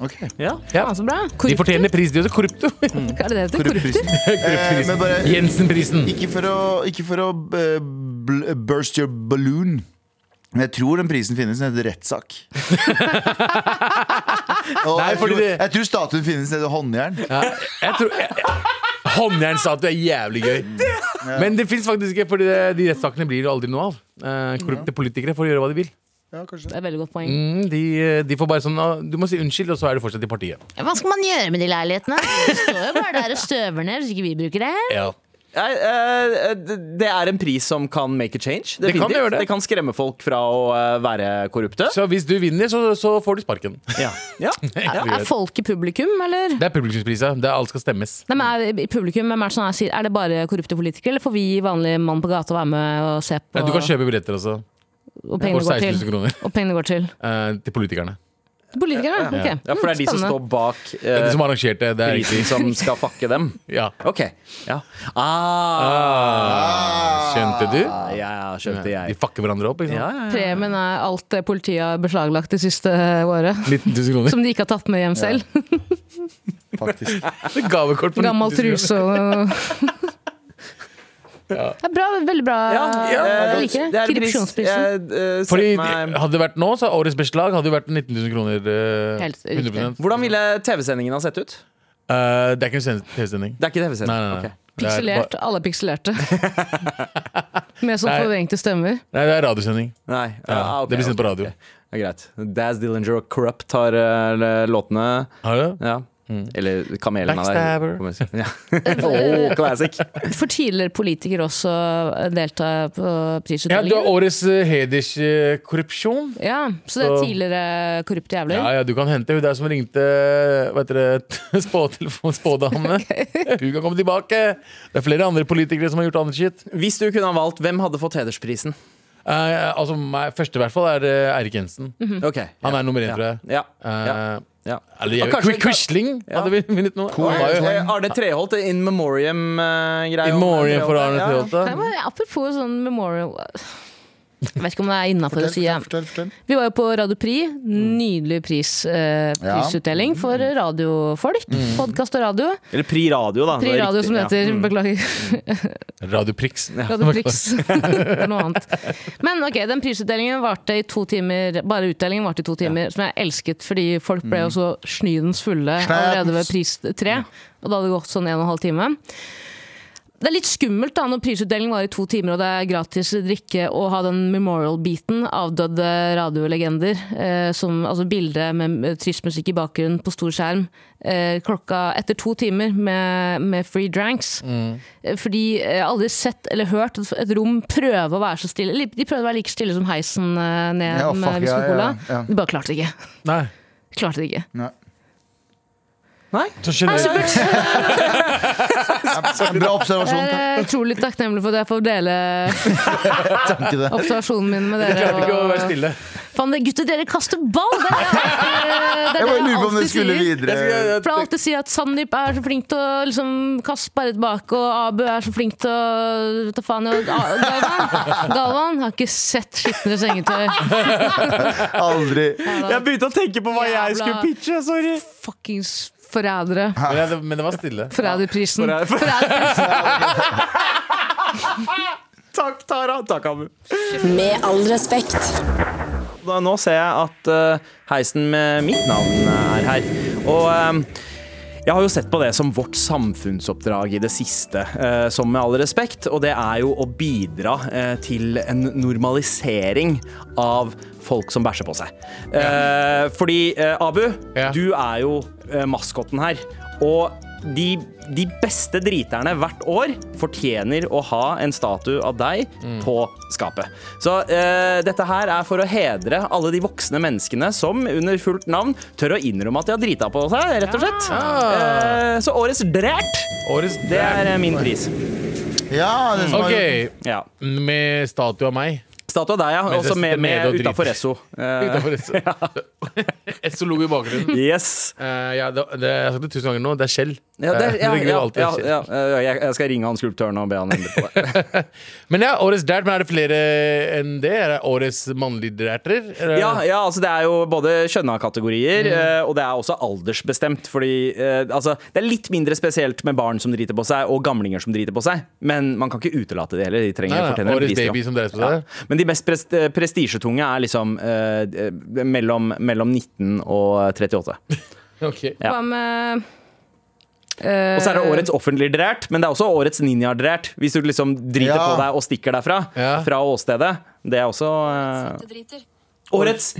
Ok. Ja. Ja. Så bra. De fortjener pris, de også. Korrupto. Hva er det det heter? Korrupto? Korrupter? Eh, men Jensen-prisen. ikke for å, ikke for å eh, bl burst your balloon. Men jeg tror den prisen finnes. Den heter rettssak. Og Nei, jeg, tror, jeg tror statuen finnes. nede i håndjern. Ja, jeg tror jeg, Håndjernstatue er jævlig gøy. Men det fins faktisk ikke, for de rettssakene blir det aldri noe av. Eh, korrupte politikere får gjøre hva de vil. Ja, kanskje Det er et veldig godt poeng. Mm, de, de får bare sånn «Å, Du må si unnskyld, og så er du fortsatt i partiet. Hva skal man gjøre med de leilighetene? Det står jo bare der og støver ned hvis ikke vi bruker det. Ja. Nei, eh, det- det er en pris som kan make a change. Det kan gjøre det. det kan skremme folk fra å eh, være korrupte. Så hvis du vinner, så, så får du sparken. Ja. Ja. Er, er folk i publikum, eller? Det er publikumsprisa. Det er Alt skal stemmes. Nei, men er, i publikum, hvem er, det sånn, er det bare korrupte politikere, eller får vi vanlige mann på gata være med og se på? Ja, du kan kjøpe billetter også. Og pengene går til? Og pengene går til? eh, til politikerne. Politikere? Ok. ja, for det er de som står bak Det er de eh, som arrangerte det. er prisen som skal fucke dem. Ja. Ok. Ja. Ah. Ah, skjønte du? Ja, skjønte jeg. De fucker hverandre opp. Ikke sant? Ja, ja, ja. Premien er alt det politiet har beslaglagt det siste året. 19 000 kroner. Som de ikke har tatt med hjem selv. Faktisk. Gavekort på Gammel truse og Det er bra, veldig bra. Ja, jeg eh, liker det det. en pris. Korrupsjonsprisen. Jeg, eh, Fordi Hadde det vært nå, så årets beslag hadde jo vært 19 000 kroner. eh, Helt riktig. 100%. Hvordan ville TV-sendingen ha sett ut? Eh, det er ikke en TV-sending. Det er ikke TV-sending. Nei, nei, nei. Ok. Det er Pikselert. Alle er pikselerte. Med sånn Nei. forvrengte stemmer. Nei, det er radiosending. Nei. Ja, ah, ok, det blir sendt på ok, radio. ok. Det er greit. Daz Dillinger og Corrupt har eh, låtene. Har du det? Ja. Eller Kamelen av Backstabber. deg. Ja. oh, classic. For tidligere politikere også delta på Ja, du har årets uh, hederskorrupsjon. Ja, så det er tidligere korrupte jævler. Ja, ja, du kan hente hun der som ringte Hva heter det, spåtelefon, spådame. Hun kan komme tilbake. Det er flere andre politikere som har gjort andre shit. Hvis du kunne ha valgt, hvem hadde fått hedersprisen? Uh, altså, meg, Første i hvert fall er uh, Eirik Jensen. Ok Han er nummer én, ja. tror jeg. Ja. ja. ja. Ja. Eller jeg kanskje- Quisling hadde vi vunnet Eh, Arne Treholt, in memoriam-greia. In memoriam for Arne Treholt. Apropos sånn memorial Jeg vet ikke om det er innafor å si. ja. Fortell, fortell. Vi var jo på Radio Prix. Nydelig pris, eh, prisutdeling for radiofolk. Podkast og radio. Eller Pri Radio, da. Pri Radio, som det ja. Mm. Beklager. Radio Prix. Radio Prix. det er noe annet. Men ok, den prisutdelingen varte i to timer. Bare utdelingen varte i to timer, som jeg elsket fordi folk ble jo så snydens fulle allerede ved pris tre. Og da hadde det gått sånn en og en halv time. Det er litt skummelt da når prisutdelingen var i to timer og det er gratis drikke og ha den memorial-biten. Avdøde radiolegender. Eh, som, altså bilde med trist musikk i bakgrunnen på stor skjerm. Eh, klokka etter to timer med, med free dranks. Mm. Fordi jeg har aldri sett eller hørt et- rom prøve å være så stille. De prøvde å være like stille som heisen eh, ned Ja, med whisky ja, ja, ja. De bare klarte det ikke. Nei. Klarte det ikke. Nei. Nei? Bra observasjon. Jeg er utrolig takknemlig for at jeg får dele observasjonen min med Jeg dere. klarte ikke å være stille. Fan, det gutter, dere kaster ball! Det er, det er det Jeg bare lurer på om det skulle sier. videre. For jeg alltid sier at Sandeep er så flink til å liksom, kaste bare tilbake, og Abu er så flink til å ta faen, og Galvan, Galvan har ikke sett skitnere sengetøy. Aldri. Jeg begynte å tenke på hva jeg skulle pitche. Sorry. Fuckings forrædere. Men, jeg, men det var stille. Forræderprisen. Forræder- Forræderprisen. Takk, Tara. Takk, Abu. Med all respekt. Da, nå ser jeg at eh, heisen med mitt navn er her. Og eh, jeg har jo sett på det som vårt samfunnsoppdrag i det siste, eh, som med all respekt, og det er jo å bidra eh, til en normalisering av folk som bæsjer på seg. Eh, fordi, Abu, Ja. du er jo maskotten her. Og de, de beste driterne hvert år fortjener å ha en statue av deg på skapet. Så uh, dette her er for å hedre alle de voksne menneskene som under fullt navn tør å innrømme at de har drita på seg, rett og slett. Eh, så årets drært, Årets det er eh, min pris. Ja, det som OK, Ja. med statue av meg. Statue av deg, ja. Også med, med utafor Esso. Utafor Esso. Esso lo i bakgrunnen. yes. Uh, ja, det, det, jeg har sagt det tusen ganger nå. Det er Kjell. Ja, det, Eh, ja, ja, eh, jeg, jeg skal ringe han skulptøren og be han endre på det. Men ja, årets dert. Men er det flere enn det? Er det årets mannlige derter? Ja, ja, altså det er jo både kjønna kategorier, Mm. og det er også aldersbestemt. Fordi uh, altså, det er litt mindre spesielt med barn som driter på seg, og gamlinger som driter på seg. Men man kan ikke utelate det heller. De trenger Nei, nei, fortjener en årets de. Ja. Men mest eh, prestisjetunge er liksom eh, eh, mellom, mellom 19 og 38. okay. Ja. Hva med Og så er det eh, årets offentlig drært, men det er også årets ninja-drært. Hvis du liksom driter Ja. på deg og stikker derfra, Ja. fra åstedet. Det er også uh, årets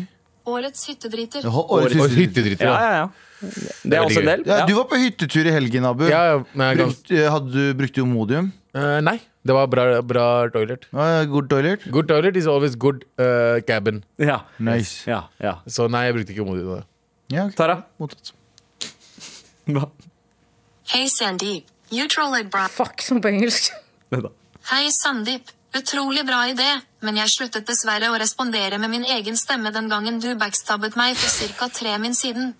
Årets hyttedriter. Årets Og hyttedriter. hyttedriter. Ja, Ja, ja, ja. Det er også en del. Ja, Ja. du var på hyttetur i helgen, Abu. ja, ja, men jeg kan, Brukt, eh, hadde du brukt Imodium? Uh, nei, det var bra, bra toilet. Uh, Good toilet? Good toilet is always good uh, cabin. Ja. Nice. Ja, ja. Så nei, jeg brukte ikke Modio. Ja, okay. Tara? Mottatt. Hei, Sandeep. You trolled bra. Fuck, som på engelsk. Hei, Sandeep. Utrolig bra idé, men jeg sluttet dessverre å respondere med min egen stemme den gangen du backstabbet meg for ca. tre min siden.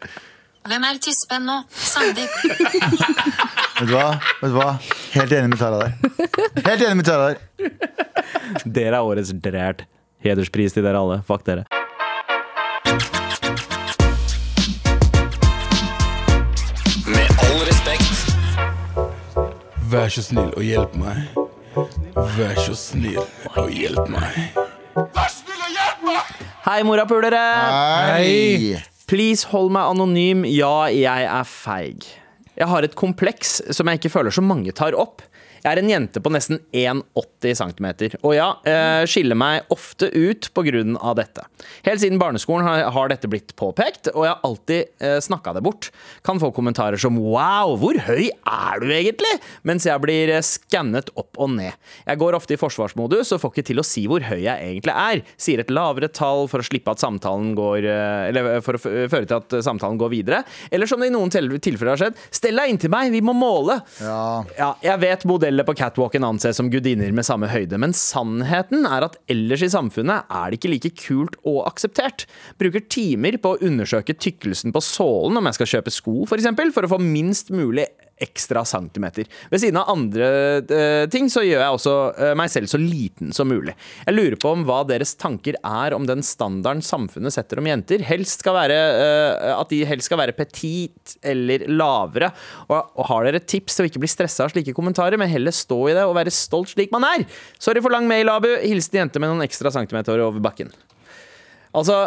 Hvem er tispen nå? Sandeep. Vet du hva? Vet du hva? Helt enig med Tara der. Helt enig med Tara der. Dere er årets drært. Hederspris til dere alle. Fuck dere. Med all respekt. Vær så snill og hjelp meg. Vær så snill og hjelp meg. Vær snill og hjelp meg! Hei, morapulere! Hei. Please hold meg anonym. Ja, jeg er feig. Jeg har et kompleks som jeg ikke føler så mange tar opp. Jeg er en jente på nesten 1,80 cm, og ja, eh, skiller meg ofte ut pga. dette. Helt siden barneskolen har, har dette blitt påpekt, og jeg har alltid eh, snakka det bort. Kan få kommentarer som 'wow, hvor høy er du egentlig?' mens jeg blir eh, skannet opp og ned. Jeg går ofte i forsvarsmodus og får ikke til å si hvor høy jeg egentlig er. Sier et lavere tall for å slippe at samtalen går Eller for å føre til at samtalen går videre. Eller som det i noen tilfeller har skjedd, stell deg inntil meg, vi må måle. Ja. Ja, jeg vet modeller på catwalken anses som gudinner med samme høyde, men sannheten er at ellers i samfunnet er det ikke like kult og akseptert. Bruker timer på å undersøke tykkelsen på sålen om jeg skal kjøpe sko, f.eks., for, for å få minst mulig ekstra centimeter. Ved siden av andre eh, ting så gjør jeg også eh, meg selv så liten som mulig. Jeg lurer på om hva deres tanker er om den standarden samfunnet setter om jenter. Helst skal være, eh, at de helst skal være petit eller lavere. Og, har dere tips til å ikke bli stressa av slike kommentarer, men heller stå i det og være stolt slik man er? Sorry for lang mail, Abu. Hilsen jente med noen ekstra centimeter over bakken. Altså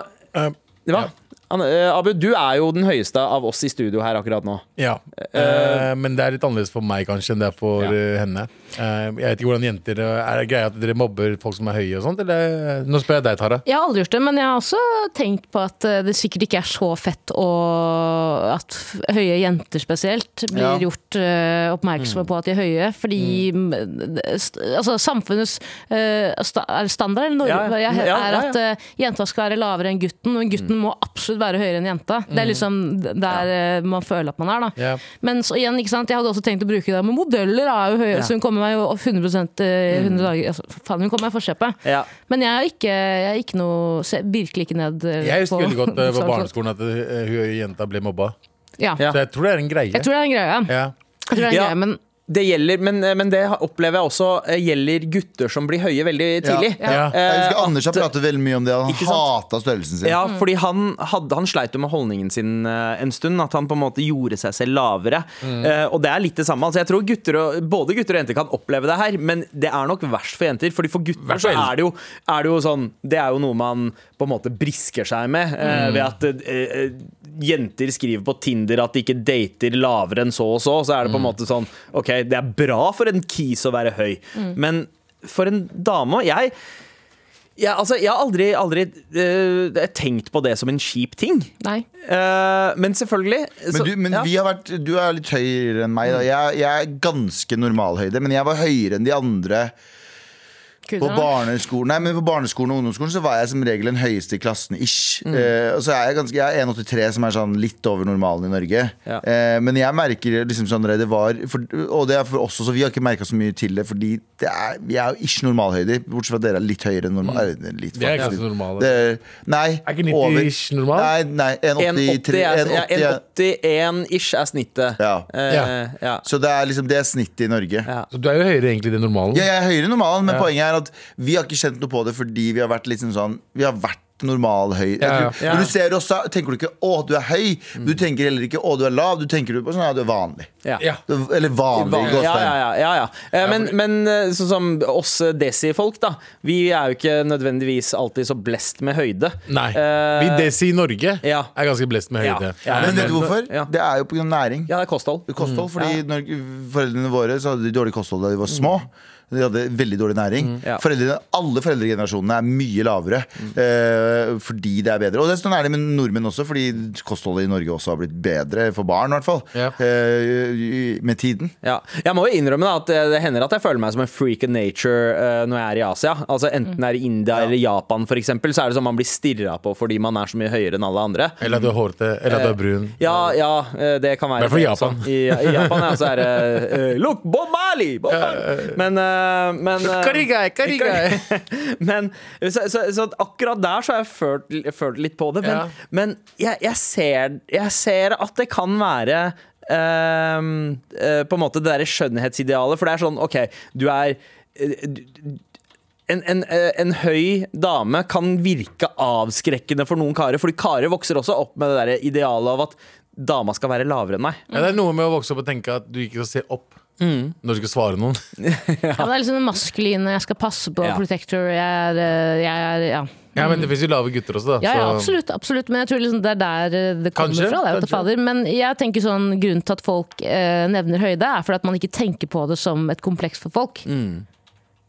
det hva? Eh, Abu, du er jo den høyeste av oss i studio her akkurat nå. Ja, uh, men det er litt annerledes for meg kanskje enn det er for Ja. henne. Eh, jeg vet ikke hvordan jenter Er det greia at dere mobber folk som er høye og sånt? Eller? Nå spør jeg deg, Tara. Jeg har aldri gjort det, men jeg har også tenkt på at eh, det sikkert ikke er så fett å at høye jenter spesielt blir Ja. gjort uh, oppmerksomme på at de er høye. Fordi mm, st- altså, samfunnets uh, sta er standard eller Ja, Norge, ja. er Ja, er at uh, jenta skal være lavere enn gutten, og gutten må absolutt være høyere enn jenta. Det er liksom der eh, man føler at man er. da. Ja. Men så igjen, ikke sant? jeg hadde også tenkt å bruke det, men modeller er jo høyere, Ja. så hun kommer meg jo 100 eh, 100 dager altså, Faen, hun kommer meg i forkjøpet. Ja. Men jeg er ikke, jeg er ikke noe ser virkelig ikke ned på Jeg husker på- veldig godt eh, på barneskolen at eh, hun jenta ble mobba. Ja. Ja. Så jeg tror det er en greie. Jeg tror det er en greie. Jeg tror det er en Ja. greie men Det gjelder, men, men det opplever jeg også eh, gjelder gutter som blir høye veldig tidlig. Ja. Jeg husker Eh, Anders har pratet veldig mye om det. Han hata størrelsen sin. Ja, fordi han, hadde, han sleit jo med holdningen sin eh, en stund. At han på en måte gjorde seg selv lavere. Eh, og det er litt det samme. Altså, jeg tror gutter og, Både gutter og jenter kan oppleve det her, men det er nok verst for jenter. Fordi for gutter så er det, jo, er det jo sånn Det er jo noe man på en måte brisker seg med. eh, Ved at eh, jenter skriver på Tinder at de ikke dater lavere enn så og så. Så er det på en måte sånn OK, det er bra for en kis å være høy, men for en dame Jeg ja, altså, jeg har aldri, aldri uh, tenkt på det som en kjip ting. nei. Uh, men selvfølgelig Men, du, men ja. Mm. vi har vært, du er litt høyere enn meg. Da. Jeg, jeg er ganske normalhøyde, men jeg var høyere enn de andre på barneskolen. Nei, men på barneskolen og ungdomsskolen så var jeg som regel den høyeste i klassen. ish Mm. eh, Og så er jeg, ganske, jeg er 1,83, som er sånn litt over normalen i Norge. Ja. Eh, men jeg merker liksom sånn det var for, Og det er for oss også, vi har ikke merka så mye til det, fordi det er, vi er jo ikke normalhøyde. Bortsett fra at dere er litt høyere enn normal. eh, Litt, Vi er ikke så normale. Det, nei. Er ikke 90 over- ish normal? Nei, nei 1,83. 1,80 er- ja, 1,80 1,81-ish er snittet. Ja. Eh, Ja. ja. Så det er liksom Det er snittet i Norge. Ja. Så du er jo høyere egentlig enn normalen. Ja, jeg er høyere enn normalen, men Ja. poenget er at vi har ikke kjent noe på det fordi vi har vært liksom sånn Vi har vært normal høy. Ja, ja. Når du ser oss, så tenker du ikke 'å, du er høy'. Du tenker heller ikke 'å, du er lav'. Du tenker på sånn 'ja, du er vanlig'. Ja. Ja. Du- Eller vanlig. i Ja, ja, ja, ja, ja. Eh, Men, men eh, sånn som oss desi-folk, da. Vi er jo ikke nødvendigvis alltid så blest med høyde. Nei. Eh, Vi Desi i Norge ja. er ganske blest med Ja. høyde. Ja. Men vet du hvorfor? Ja. Det er jo pga. næring. Ja, det er kosthold. Kosthold. Fordi når foreldrene våre så hadde de dårlig kosthold da de var små. De hadde veldig dårlig næring. Ja. Foreldre, alle foreldregenerasjonene er mye lavere eh, fordi det er bedre. Og det er sånn er det med nordmenn også, fordi kostholdet i Norge også har blitt bedre for barn, i hvert fall. Ja. Eh, med tiden. Ja. Jeg må jo innrømme da at det, hender at jeg føler meg som en freak of nature eh, når jeg er i Asia. Altså Enten det er i India eller Japan, for eksempel, så er det som man blir stirra på fordi man er så mye høyere enn alle andre. Eller du er hårete, eller du er brun. Ja, ja, eh, det kan være I hvert fall i. Japan. I, I Japan ja, så er det eh, Look, Bob Marley! Bob Marley! Men, eh, men eh, Karigai, karigai. men så, så, så akkurat der så har jeg følt, følt litt på det. Men, Ja. men jeg, jeg, ser, jeg ser at det kan være um, eh, på en måte det derre skjønnhetsidealet. For det er sånn, OK, du er eh, du- en, en, eh, en høy dame kan virke avskrekkende for noen karer, fordi karer vokser også opp med det der idealet av at dama skal være lavere enn meg. Ja, det er noe med å vokse opp og tenke at du ikke skal se opp når du skal svare noen. Ja, det er liksom den maskuline, jeg skal passe på, Ja. protector, jeg er, eh, jeg er ja. Ja, Men det fins jo lave gutter også, da. Ja, ja, absolutt, absolutt, men jeg tror liksom det er der eh, det kommer Kanskje, fra. Det er fader. Men jeg tenker sånn, grunnen til at folk eh, nevner høyde, er fordi at man ikke tenker på det som et kompleks for folk.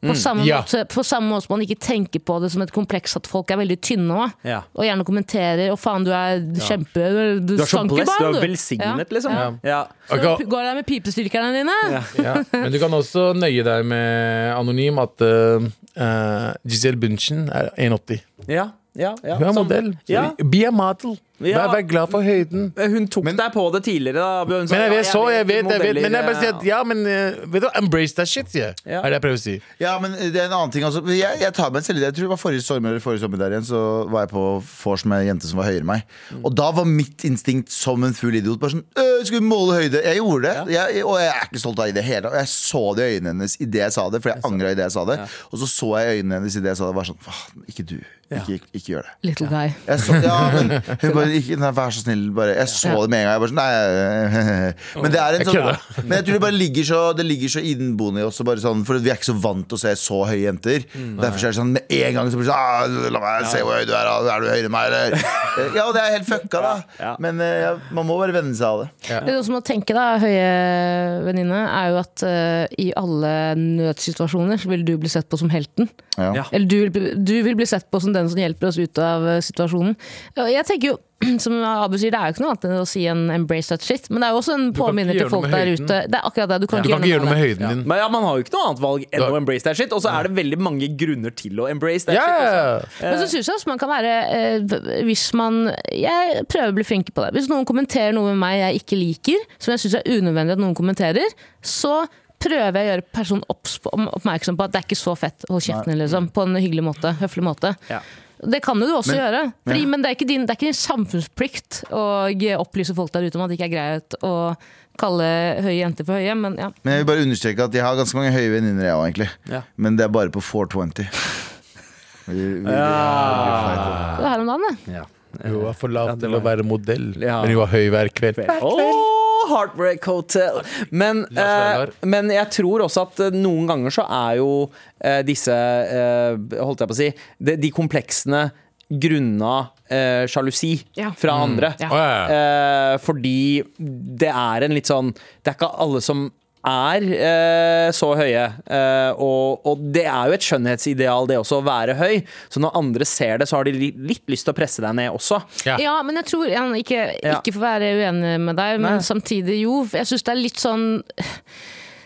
På, samme Ja. måte, på samme måte som man ikke tenker på det som et kompleks at folk er veldig tynne òg. Ja. Og gjerne kommenterer 'Å, faen, du er kjempe Du, Du er så blessed, du er velsignet, liksom. Ja. Ja. Så Ok. Går der med pipestyrkerne dine? Ja. Men du kan også nøye deg med anonym at uh, uh, Giselle Bunchen er 1,80. Ja, ja, ja. Hun er Som- modell. Ja. Be a model. Ja. Vær, vær glad for høyden. Hun tok deg på det tidligere. Da. Hun sa, Men jeg vet så, jeg vet, jeg vet Men jeg bare sier at eh, ja, men eh, vet du, embrace that shit, sier jeg. Ja. Er det jeg prøver å si. Ja, men det er en annen ting også. Jeg, jeg tar meg selv i det. Jeg tror det var forrige sommer eller forrige sommer der igjen, så var jeg på vors med ei jente som var høyere enn meg. Og da var mitt instinkt som en full idiot bare sånn «Øh, Skal vi måle høyde? Jeg gjorde det. Jeg, og jeg er ikke stolt av det i det hele tatt. Jeg så det i øynene hennes idet jeg sa det, for jeg angra idet jeg sa det. Og så så jeg i øynene hennes idet jeg sa det, og var sånn Faen, ikke du. Ikke, ikke, ikke gjør det. Little guy. Jeg så, ja, men hun bare, ikke, nei, vær så snill. Bare. Jeg så det med en gang. Jeg bare sånn, nei, Men det er en sånn. Men jeg tror det bare ligger så Det ligger så innboende i oss. Bare sånn, for vi er ikke så vant til å se så høye jenter. Derfor er det sånn med en gang så blir det sånn ah, La meg se hvor høy du er. Er du høyere enn meg, eller? Eh, Ja, det er helt fucka, da. Men eh, ja, man må bare venne seg av det. Det du også må tenke da, høye venninne, er jo at uh, i alle nødsituasjoner så vil du bli sett på som helten. Ja. Ja. Eller du du vil bli sett på som den som hjelper oss ut av situasjonen. Jeg tenker jo, som Abu sier, Det er jo ikke noe annet enn å si en 'embrace that shit', men det er jo også en påminner til folk der ute. Det er akkurat det, du kan, Du kan ikke gjøre noe med med høyden din. Men ja, Man har jo ikke noe annet valg enn Da- å embrace that shit. Og så er det veldig mange grunner til å embrace that yeah. shit. også. Men så syns jeg også man kan være eh, Hvis man Jeg prøver å bli flinkere på det. Hvis noen kommenterer noe med meg jeg ikke liker, som jeg syns er unødvendig at noen kommenterer, så prøver jeg å gjøre personen oppmerksom på at det er ikke så fett. Hold kjeften din, liksom. På en hyggelig måte. Høflig måte. Ja. Det kan jo du også Men- gjøre. Fordi, ja. Men det er, ikke din, det er ikke din samfunnsplikt å opplyse folk der ute om at det ikke er greit å kalle høye jenter for høye. Men ja. Men jeg vil bare understreke at jeg har ganske mange høye venninner, jeg òg, egentlig. Ja. Men det er bare på 420. Vi, vi, vi, Ja. Det er her om dagen, det. Ja. Hun var for lav til å være modell, Ja. men hun var høy hver kveld. Åh, Heartbreak Hotel. Men, eh, men jeg tror også at eh, noen ganger så er jo eh, disse eh, Holdt jeg på å si De, de kompleksene grunna eh, sjalusi Ja. fra andre. Mm. Ja, ja. Eh, fordi det er en litt sånn Det er ikke alle som er eh, så høye. Eh, og, og det er jo et skjønnhetsideal, det også, å være høy. Så når andre ser det, så har de li- litt lyst til å presse deg ned også. Ja. Ja, men jeg tror jeg, ikke, ikke for å være uenig med deg, men Nei. samtidig jo. Jeg syns det er litt sånn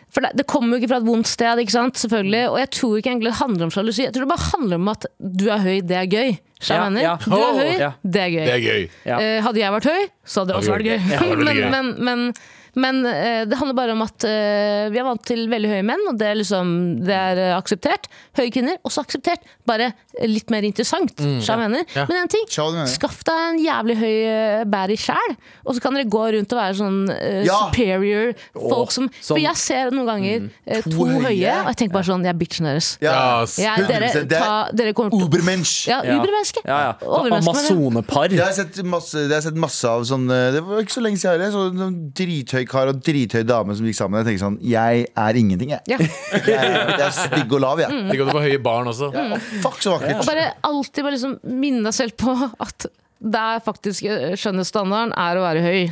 For det, det kommer jo ikke fra et vondt sted, ikke sant? selvfølgelig Og jeg tror ikke egentlig det handler om sjalusi. Jeg tror det bare handler om at du er høy, det er gøy. Ja, ja. Du er høy, ja. det er gøy. Det er gøy. Ja. Eh, hadde jeg vært høy, så hadde det også vært gøy. Ja, det hadde men, men, men, men eh, det handler bare om at eh, vi er vant til veldig høye menn, og det er, liksom, det er eh, akseptert. Høye kvinner, også akseptert. Bare litt mer interessant. Mm, ja. mener. Ja. Men en ting, skaff deg en jævlig høy uh, bærer sjæl, og så kan dere gå rundt og være sånn uh, Ja! superior folk som som, For jeg ser noen ganger uh, to, To høye, høye? og jeg tenker bare sånn Jeg er bitchen deres. Ja. Ja. Jeg, dere, det er ta, dere kommer til Ubermensch. Ja, ubermenneske. Ja. Amazonepar. Jeg har sett masse, jeg har sett masse av sånn Det var ikke så lenge siden. Jeg så en drithøy kar og drithøy dame som gikk sammen. Jeg tenker sånn Jeg er ingenting, jeg. Ja. Jeg er, jeg er stygg og lav, jeg. Tenk at du får høye barn også. Fuck, så Og vakkert. bare alltid bare liksom minne deg selv på at det er faktisk eh, skjønnhetsstandarden er å være høy.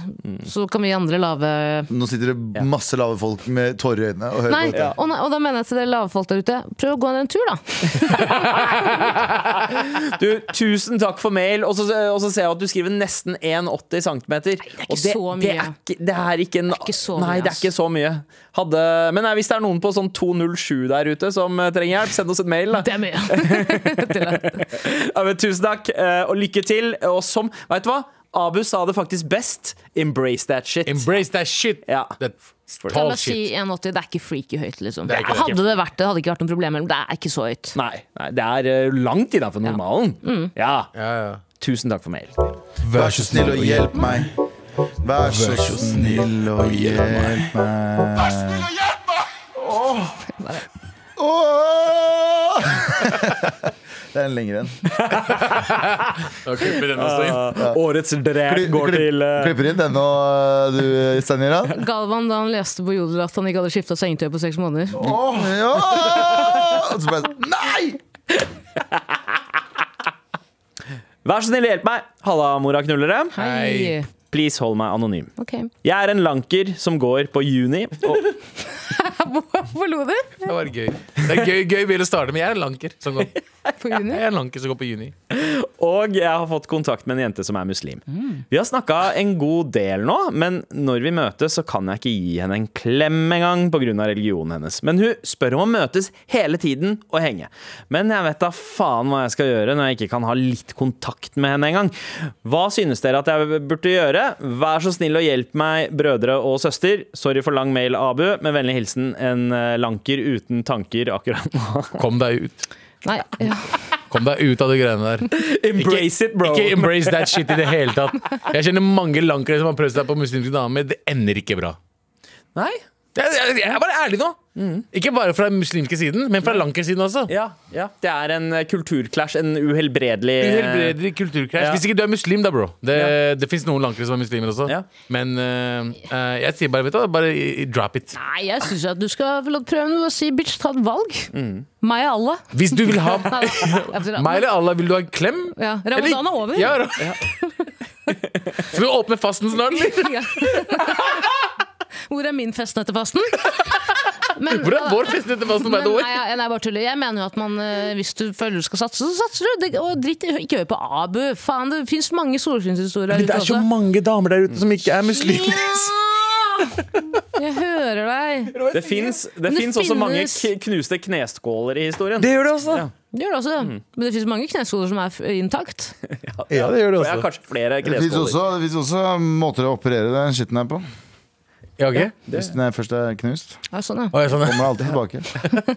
Så kan vi andre lave Nå sitter det masse lave folk med tårer i øynene og hører Nei, på dette. og, og da mener jeg til dere lave folk der ute, prøv å gå en tur, da. Du, tusen takk for mail. Og så, og så ser jeg at du skriver nesten 1,80 cm. det er ikke og det, så mye. Det er ikke, det er ikke, en, ikke så Nei, mye, det er ikke så mye. Hadde, men nei, hvis det er noen på sånn 207 der ute som eh, trenger hjelp, send oss et mail. Da. Det er mye. Ja, men, tusen takk, eh, og lykke til. Og som, vet du hva? Abu sa det faktisk best. Embrace that shit. Embrace that shit. Ja. That La tall si shit. 1,80. Det er ikke freaky høyt, liksom. Det ikke det. Hadde det vært det, hadde ikke vært noe problem, men det er ikke så høyt. Nei, nei, det er eh, langt innafor normalen. Mm. Ja. Ja, ja. Tusen takk for mail. Vær så snill og hjelp meg. Vær så snill og hjelp meg. Vær så snill og hjelp meg! Åh! Det er en lengre en. Da klipper den også inn. Årets drep går til uh... Klipper inn den nå, du, Stanira. Galvan da han leste på Jodel at han ikke hadde skifta sengetøy på seks måneder. Ja! Og så bare Nei! Vær så snill, hjelp meg! Halla, mora knullere. Hei. Please hold meg anonym. Ok. Jeg er en lanker som går på juni. Og, Hvorfor lo du? Det var gøy. Det er gøy, gøy bil å starte med. Jeg er en lanker som går, På juni? jeg er en lanker som går på juni. og jeg har fått kontakt med en jente som er muslim. Vi har snakka en god del nå, men når vi møtes, så kan jeg ikke gi henne en klem engang pga. religionen hennes. Men hun spør om å møtes hele tiden og henge. Men jeg vet da faen hva jeg skal gjøre når jeg ikke kan ha litt kontakt med henne engang. Hva synes dere at jeg burde gjøre? Vær så snill og hjelp meg, brødre og søster. Sorry for lang mail, Abu. Med vennlig hilsen en eh, lanker uten tanker akkurat nå. Kom deg ut. Nei. Ja. Kom deg ut av de greiene der. Embrace it, bro. Ikke embrace that shit i det hele tatt. Jeg kjenner mange lankere som har prøvd seg på muslimske damer. Det ender ikke bra. Nei? Jeg, jeg, jeg er bare ærlig nå. Ikke bare fra den muslimske siden, men fra lankersiden også. Ja, ja. Det er en kulturklæsj. kulturclash, en uhelbredelig Uhelbredelig kulturklæsj. Ja. Hvis ikke du er muslim, da, bro. Det, det fins noen lankere som er muslimer også. Ja. Men eh, eh, jeg sier bare, vet du, bare drop it. Nei, jeg syns at du skal få lov å prøve si bitch, ta et valg. Meg og Allah. Hvis du vil ha meg eller Allah, vil du ha en klem? Ja, Ramadan er over. Ja, Skal vi åpne fasten snart, eller? Ja. Hvor er min fest etter fasten? Men, Hvordan er vår fest etter fasten, by nei, jeg, nei, bare tuller. Jeg mener jo at man, eh, hvis du føler du skal satse, så satser du. Det, og dritt, ikke hør på Abu. Faen, det fins mange solskinnshistorier der Det er så også. mange damer der ute som ikke er muslimer. Jeg hører deg. Det fins også mange knuste kneskåler i historien. Det gjør det også. Ja. Det gjør det også. Men det fins mange kneskåler som er intakt. Ja, det gjør det Ja, også. kanskje flere Det fins også, det også måter å operere den skitten her på. Ja, ok. Hvis den er først er knust. Ja, sånn, ja. Å, ja, sånn, ja. Kommer alltid tilbake.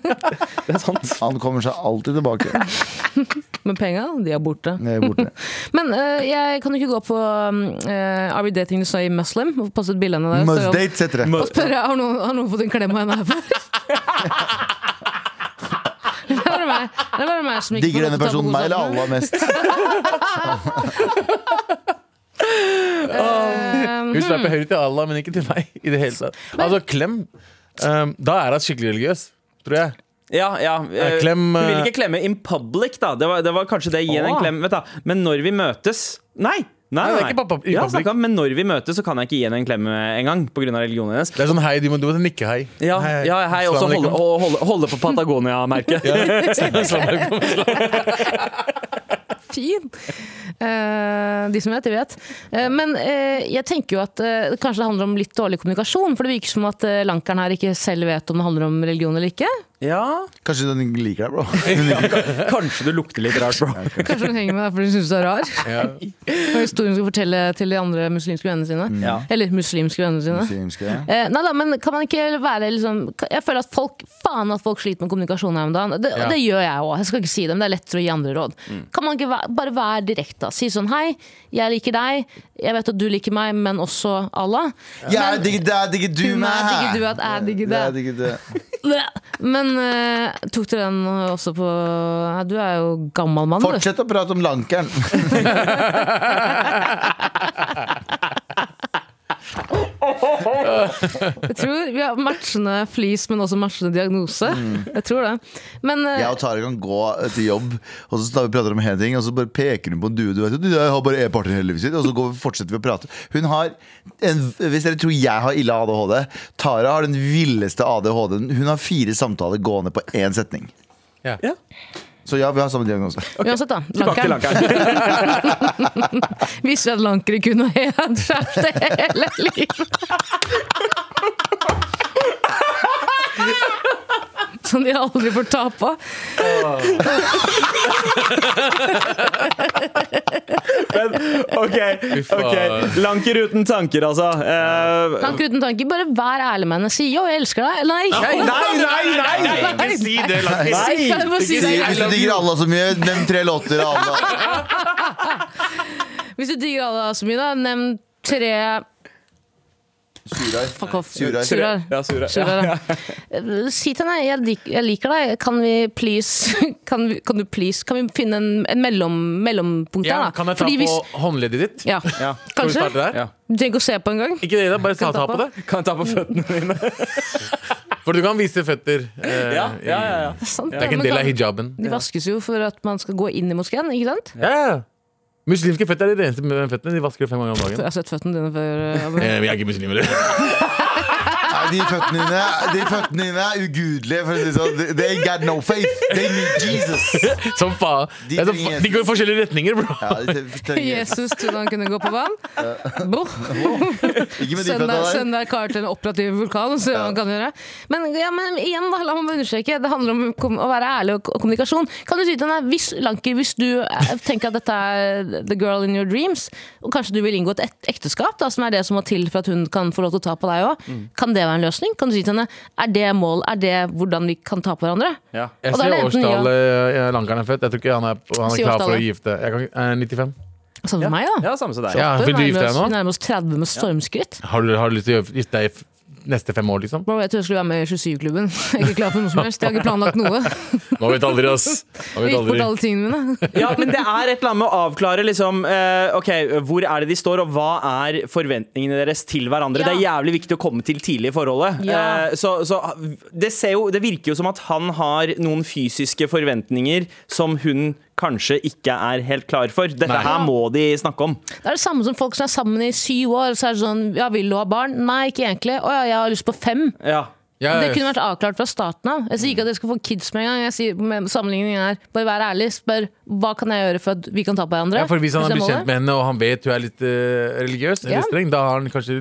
Det er sant. Han kommer seg alltid tilbake. Men penga, de er borte. Det er borte. Men eh, jeg kan jo ikke gå på um, eh, Are we dating the same Muslim? Og Passe ut bildene der. og spørre om- Must-date heter det. Og spørre har noen, har noen fått en klem av henne her før? Det var bare meg, det var det meg som ikke Digger får lov denne til å ta på personen meg eller godsaken? Allah mest? Hun sveiper høyre til Allah, men ikke til meg. I det hele tatt Altså, klem. um, da er hun skikkelig religiøs, tror jeg. Ja, ja. eh, klem, Hun vil eh, ikke klemme in public, da. Det var, det var kanskje det. Gi henne en klem. Men når vi møtes Nei! Nei, Nei, nei, ikke pop- Ja, public. men når vi møtes, så kan jeg ikke gi henne en klem eh, engang. Pga. religionen hennes. Det er sånn hei, du må, du må nikke hei. Ja, ja hei, også holde, holde, holde på Patagonia-merket. Alaikum. Fin! Eh, de som vet, de vet. Eh, men eh, jeg tenker jo at kanskje det handler om litt dårlig kommunikasjon. For det virker som at lankeren her ikke selv vet om det handler om religion eller ikke. Ja, Kanskje den liker deg, bro. Kanskje du lukter litt rart, bro. Kanskje hun henger med deg fordi hun syns du er rar. Ja. Og historien skal fortelle til de andre muslimske vennene sine. Ja. Eller muslimske vennene sine. Muslimske. Eh, nei da, men kan man ikke være liksom Jeg føler at folk Faen at folk sliter med kommunikasjon her om dagen. Det, Ja. det gjør jeg òg. Jeg skal ikke si det, men det er lettere å gi andre råd. Kan man ikke være, bare være direkte? Si sånn Hei, jeg liker deg. Jeg vet at du liker meg, men også Allah. Jeg digger deg, digger du Men meg. digger du at jeg digger deg? Men uh, tok dere den også på ja, Du er jo gammel mann, du. Fortsett å prate om lankeren. Jeg tror Vi har matchende flis, men også matchende diagnose. Jeg tror det. Men uh, Jeg og Tara kan gå til jobb, og så tar vi prater om hele ting, og så bare peker hun på en due. Du vet, jeg har bare e-partner hele livet sitt, og så går, fortsetter vi å prate. Hun har en, Hvis dere tror jeg har ille ADHD, Tara har den villeste ADHD-en. Hun har fire samtaler gående på én setning. Ja. Ja. Så ja, vi har samme diagnose. uansett, da. Lankeren. lankeren. Visste at lankere kunne ha en kjæreste hele livet? Som de aldri får ta på. Ok, faen. ok. Lanker uten tanker, altså. Eh, Lanker uten tanker. Bare vær ærlig med henne. Si 'jo, jeg elsker deg'. Nei! nei, nei, nei, nei! Ikke si det. Nei. Si- det? Hvis du digger. Allah så mye, nevn tre låter av Allah. Hvis du digger alle så mye, da, nevn tre Surar. Fuck off. Surar. Surar. Ja, Surar. Surar, ja. Si til henne jeg, lik, 'jeg liker deg'. Kan vi please Kan, vi, kan du please Kan vi finne en, en mellom, mellompunkt Ja, der? da? kan jeg ta Fordi på hvis- håndleddet ditt? Ja. Ja. Kanskje? starte der? Ja. Du trenger ikke å se på engang. Ikke det, da. Bare ta, Kan ta på på. det. Kan jeg ta på føttene dine? For du kan vise føtter. eh, Ja, ja, ja, ja. Det er ikke en del av hijaben. De vaskes jo for at man skal gå inn i moskeen, ikke sant? Ja, ja. Muslimske føtter er de reneste føttene. De vasker det fem ganger om dagen. Jeg har sett føttene dine før. eh, Abu. Eh, Vi er ikke muslimer. De føttene dine, de føttene dine er ugudelige. For å si sånn. They got no faith. They need Jesus. Som faen. De Det er så De går i forskjellige retninger, bro. Ja, de Jesus trodde han kunne gå på vann. Boh. De deg, der. kar til en operativ vulkan så ja. han kan gjøre. Men, ja, men igjen, da, la meg understreke. Det handler om å være ærlig og, og kommunikasjon. Kan du si til deg, hvis, Lanker, hvis du eh, tenker at dette er the girl in your dreams, og kanskje du vil inngå et ekteskap, da, som er det som må til for at hun kan få lov til å ta på deg òg, Mm. kan det være en løsning? Kan du si til henne, er det mål, er det hvordan vi kan ta på hverandre? Ja. Jeg er sier årstallet ja. eh, Lankeren er født. Jeg tror ikke han er, han er klar for å gifte. Jeg kan, eh, 95. Samme med meg, da. ja, samme som deg. Ja, Vi Vil du gifte deg Vi nå? nærmer oss 30 med stormskritt. Har du, har du lyst til å gifte deg neste fem år, liksom. Bro, jeg trodde jeg skulle være med i 27-klubben. Jeg er ikke klar for noe som helst. Jeg har ikke planlagt noe. Nå vet aldri, ass. Nå vet gikk bort alle tingene mine. Ja, men det er et eller annet med å avklare liksom, uh, Ok, hvor er det de står, og hva er forventningene deres til hverandre. Ja. Det er jævlig viktig å komme til tidlig i forholdet. Ja. Uh, så så det, ser jo, det virker jo som at han har noen fysiske forventninger som hun kanskje ikke er helt klar for. Dette Nei. her må de snakke om. Det er det samme som folk som er sammen i syv år. Så er det sånn, ja, Vil du ha barn? Nei, ikke egentlig. Å ja, jeg har lyst på fem. Ja. Ja, Det kunne vært avklart fra starten av. Jeg sier ikke at dere skal få kids med en gang. Jeg sier med Sammenligningen er bare vær ærlig. Spør hva kan jeg gjøre for at vi kan ta på hverandre. Ja, for Hvis han har bekjent med henne, og han vet hun er litt uh, religiøs, eller Ja. streng, da har han kanskje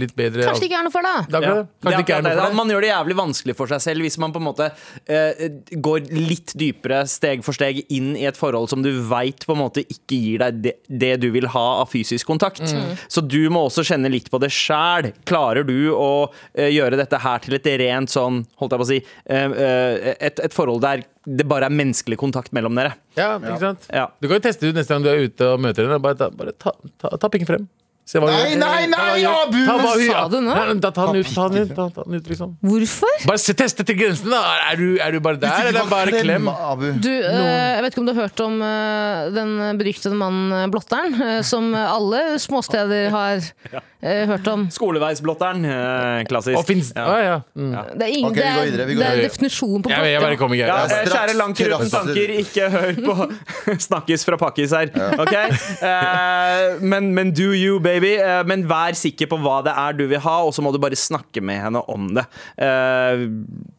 litt bedre Kanskje det ikke er noe for deg. Da, Ja. Kanskje det ikke er noe for deg. Man gjør det jævlig vanskelig for seg selv hvis man på en måte uh, går litt dypere steg for steg inn i et forhold som du veit på en måte ikke gir deg det, det du vil ha av fysisk kontakt. Mm. Så du må også kjenne litt på det sjæl. Klarer du å uh, gjøre dette her til et rent sånn, holdt jeg på å si, et, et forhold der det bare er menneskelig kontakt mellom dere? Ja, ikke sant? Ja. Du kan jo teste ut neste gang du er ute og møter henne. Bare ta, ta, ta pikken frem. Se hva Nei, nei, nei, Ta. Abu! Ta hva Sa du nå? Nei, Da ta den ut, ta den ut, ta, ta den ut liksom. Hvorfor? Bare se, teste til grensen, da. Er du, er du bare der, eller er bare klem? Abu. Du, eh, jeg vet ikke om du har hørt om eh, den beryktede mannen eh, Blotteren, eh, som alle småsteder har eh, hørt om. Skoleveisblotteren. eh, klassisk. Og finnes Ja. Ah, ja. Mm. Det er, ingen, okay, vi går er, videre, vi går det er definisjonen på Jeg, jeg bare blotter. kommer ikke Ja. Ja, straks kjære langt uten tanker, ikke hør på snakkes fra pakkis her. Ok? Men, men do you, baby. Eh, men vær sikker på hva det er du vil ha, og så må du bare snakke med henne om det. Eh,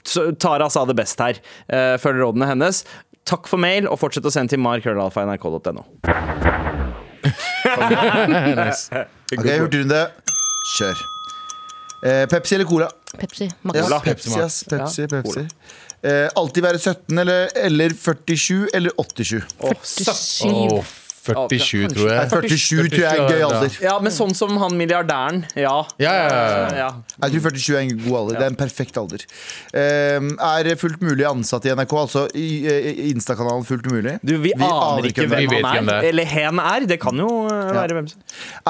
så Tara sa det best her. Uh, Følg rådene hennes. Takk for mail, og fortsett å sende til markrøllalfa.nrk.no. nice. Ok, Hurtigrunde. Kjør. Eh, Pepsi eller Cola? Pepsi. Ja, Max. Cola. Pepsi, Pepsi, ja. Pepsi, Pepsi. Eh, alltid være 17 eller, eller 47 eller 87? Åh, 47, tror jeg. 47 tror jeg er gøy alder. Ja, men sånn som han milliardæren. Ja. Ja, ja, ja. ja. Jeg tror 47 er en god alder. Det er en perfekt alder. Um, er fullt mulig ansatt i NRK, altså i Insta-kanalen Fullt mulig? Du, vi, aner ikke hvem hvem han er. er. Eller hen er. Det kan jo eh, være hvem som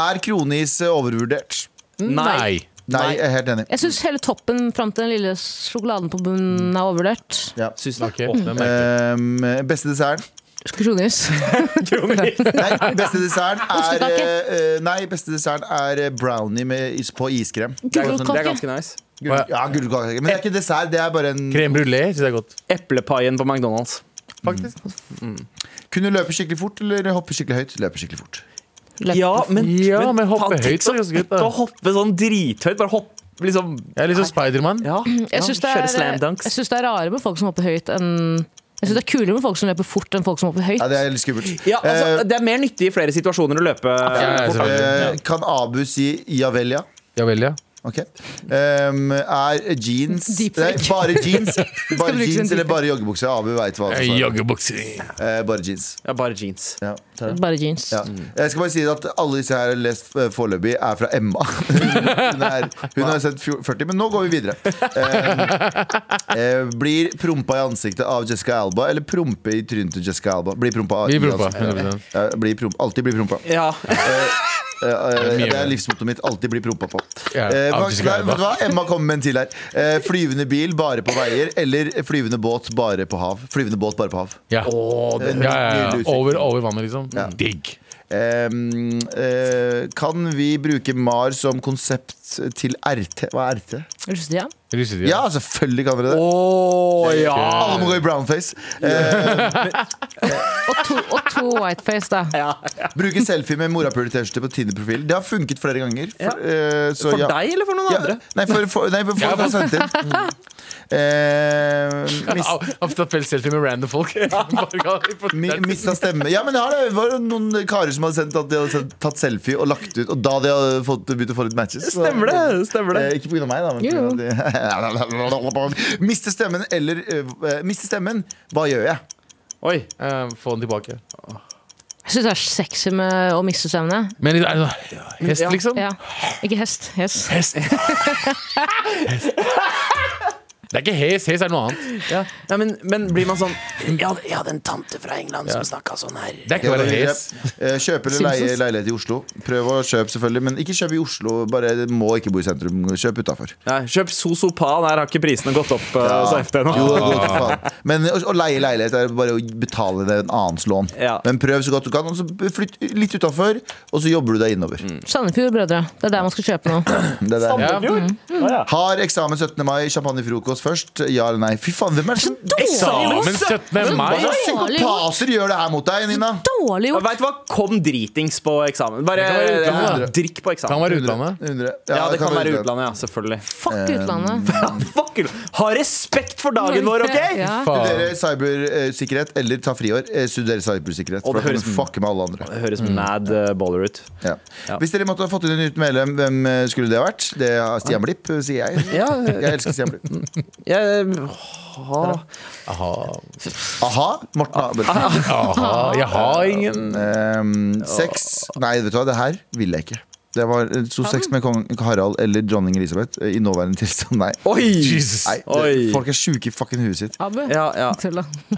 Er kronis eh, overvurdert? Nei. Nei, jeg er helt enig. Jeg syns hele toppen fram til den lille sjokoladen på bunnen er overvurdert. Ja. Synes Ok, det er. Eh, beste desserten? Kronis. Nei, beste desserten er Ostekake. eh, Nei, beste desserten er eh, brownie med is på iskrem. Det er, det er ganske nice. Gull, ja, gullkake. Men det er ikke dessert, det er bare en Crème brulé syns jeg er godt. Eplepaien på McDonald's. Faktisk. Kunne løpe skikkelig fort eller hoppe skikkelig høyt? Løpe skikkelig fort. Ja, men, Ja, men hoppe faen, høyt så er ganske gøy, da. Å hoppe sånn drithøyt. Bare hoppe liksom Jeg er liksom Spiderman. Ja, Jeg ja, syns det, kjøre er- slam dunks. jeg syns det er rarere med folk som hopper høyt enn Jeg synes det er kulere med folk som løper fort enn folk som hopper høyt. Ja, det er litt skummelt. Ja, altså, Eh, det er mer nyttig i flere situasjoner å løpe ja, fort. eh, kan Abu si ja vel, ja? Ja vel, ja. Ok. Um, er jeans Nei, bare jeans Bare jeans eller bare joggebukse? Abu veit hva det er. Joggebukser. Eh, bare jeans. Ja, bare jeans. Ja, tar det. Bare jeans. Ja. Jeg skal bare si at alle disse her jeg har lest eh, foreløpig, er fra Emma. hun, er, hun har sett 40, men nå går vi videre. Eh, eh, blir prompa i ansiktet av Jessica Alba eller prompe i trynet til Jessica Alba? Blir prompa Vi i prompa. ansiktet. Ja, blir prompa. Alltid blir prompa. Ja. Eh, eh, det er livsmottoet mitt. Alltid bli prompa på. Ja, Eh, vet du hva? Emma kommer med en til her. Eh, flyvende bil bare på veier eller flyvende båt bare på hav? Flyvende båt bare på hav. Ja. Det er Ja, ja, ja. Over, over vannet, liksom. Ja. Digg. Um, eh, kan vi bruke MAR som konsept til RT? Hva er RT? Russetida. Russetida. Ja, selvfølgelig kan dere det. Oh, ja! Alle må gå i brownface. Eh, Og to, og to whiteface, da. bruke selfie med morapuler-T-skjorte på Tinder-profil. Det har funket flere ganger. For, eh, så For ja. deg eller for noen Ja, andre? nei, for, for, nei, for folk har sendt inn. Eh, mis, Av- av tatt felles selfie med random folk. Mista stemme. Ja, men det. det var noen karer som hadde sendt at de hadde tatt selfie og lagt ut, og da de hadde fått, begynt å få litt matches. så- Stemmer det. stemmer det Eh, ikke pga. meg, da. Men de- Miste stemmen eller uh, Miste stemmen, hva gjør jeg? Oi. Uh, Få den tilbake. Jeg syns det er sexy med å miste stemmene. Men sånn hest, liksom? Ja. Ikke hest. Hest. Hest. Det er ikke hes. Hes er noe annet. Ja, ja men, men blir man sånn jeg hadde, jeg hadde en tante fra England som snakka sånn her. Det er ikke bare hes. Kjøp Kjøpe eller leie leilighet i Oslo. Prøv å kjøpe, selvfølgelig, men ikke kjøp i Oslo. Bare må ikke bo i sentrum. Kjøp utafor. Ja, kjøp Sosopa, der har ikke prisene gått opp uh, så heftig ennå. Men å, å leie leilighet er bare å betale det en annens lån. Ja. Men prøv så godt du kan. Og så flytt litt utafor, og så jobber du deg innover. Sandefjord, brødre. Det er der man skal kjøpe der. Ja. Har eksamen 17. mai, champagnefrokost først? Ja eller nei? Fy faen, hvem er det som Eksamen 17. mai. Slags psykopater gjør det her mot deg, Nina? Dårlig gjort. Veit du hva? Kom dritings på eksamen. Bare Det kan være utlandet, ja, drikk på Kan eksamen. være utlandet. 100. Ja, det kan være utlandet, ja. Selvfølgelig. Fuck utlandet. Fuck it. Ha respekt for dagen vår, OK? Ja. Faen. Studere cybersikkerhet eller ta friår. Eh, Studere cybersikkerhet. For det da kan høres- du fucke med alle andre. Det høres mad uh, baller ut. Ja. Ja. Hvis dere måtte ha fått inn et nytt medlem, hvem eh, skulle det ha vært? Det er Stian Blipp, eh, sier jeg. Ja, Jeg elsker Stian Blipp. jeg, ha. Aha. Aha, Morten Abel. Aha. Jeg har ingen um, sex Nei, vet du hva, det her vil jeg ikke. Det var eh, så sex med kong Harald eller dronning Elisabeth eh, i nåværende tilstand. Nei. Oi! Jesus. Nei det, Oi. folk er sjuke i fucking huet sitt. Abu. Ja, ja.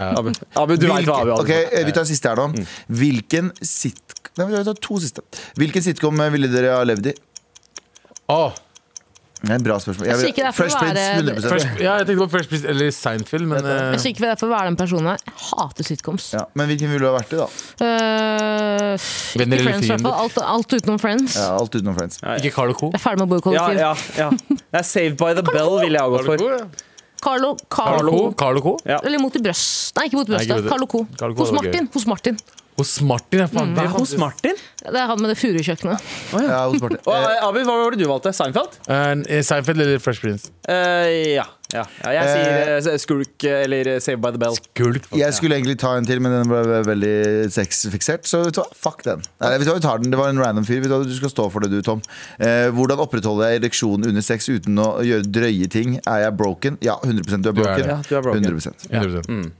Abu, Abu du veit hva Abu hadde. Ok, eh, Vi tar siste her da. Hvilken sit... Nei, vi tar to siste. Hvilken sitcom ville dere ha levd i? Åh. Det er et bra spørsmål. Jeg vil- ikke det er for Fresh Prince, være- 100 Fresh, ja, jeg tenkte på Fresh Prince eller Seinfeld, men Jeg eh, sier ikke for å være den personen her. Jeg hater sitcoms. ja, Men hvilken ville du ha vært i, da? Uh, Venner eller Friends, i hvert fall. fiender? Alt, alt utenom Friends. Ja, Alt utenom Friends. ikke Carl Co. Jeg er ferdig med å bo i Ja, kollektiv. ja, ja. Det er Saved by the Bell ville jeg ha gått for. Carlo, Carl Carlo. Co. Ja. Eller mot i brøst. Nei, ikke mot i Nei, ikke brøstet. mot- Carlo Co. Carlo Co Hos. Martin. Hos Martin. Hos Martin. Ja, faen, Det er hos Martin. Det er han med det furukjøkkenet. Ja, ja, Og, Eh, Abid, hva var det du valgte? Seinfeld? Uh, Seinfeld eller Fresh Prince? Uh, ja. ja. ja. Jeg sier eh, Skulk eller Saved by the Bell. Skulk, Jeg skulle egentlig ta en til, men den ble veldig sexfiksert. Så vet du hva, fuck den. Nei, vet du hva, vi tar den. Det var en random fyr. Vet du, hva, du skal stå for det, du, Tom. Eh, hvordan opprettholder jeg ereksjon under sex uten å gjøre drøye ting? Er jeg broken? Ja, 100 du er Du er broken. Ja, du er broken. 100% 100%.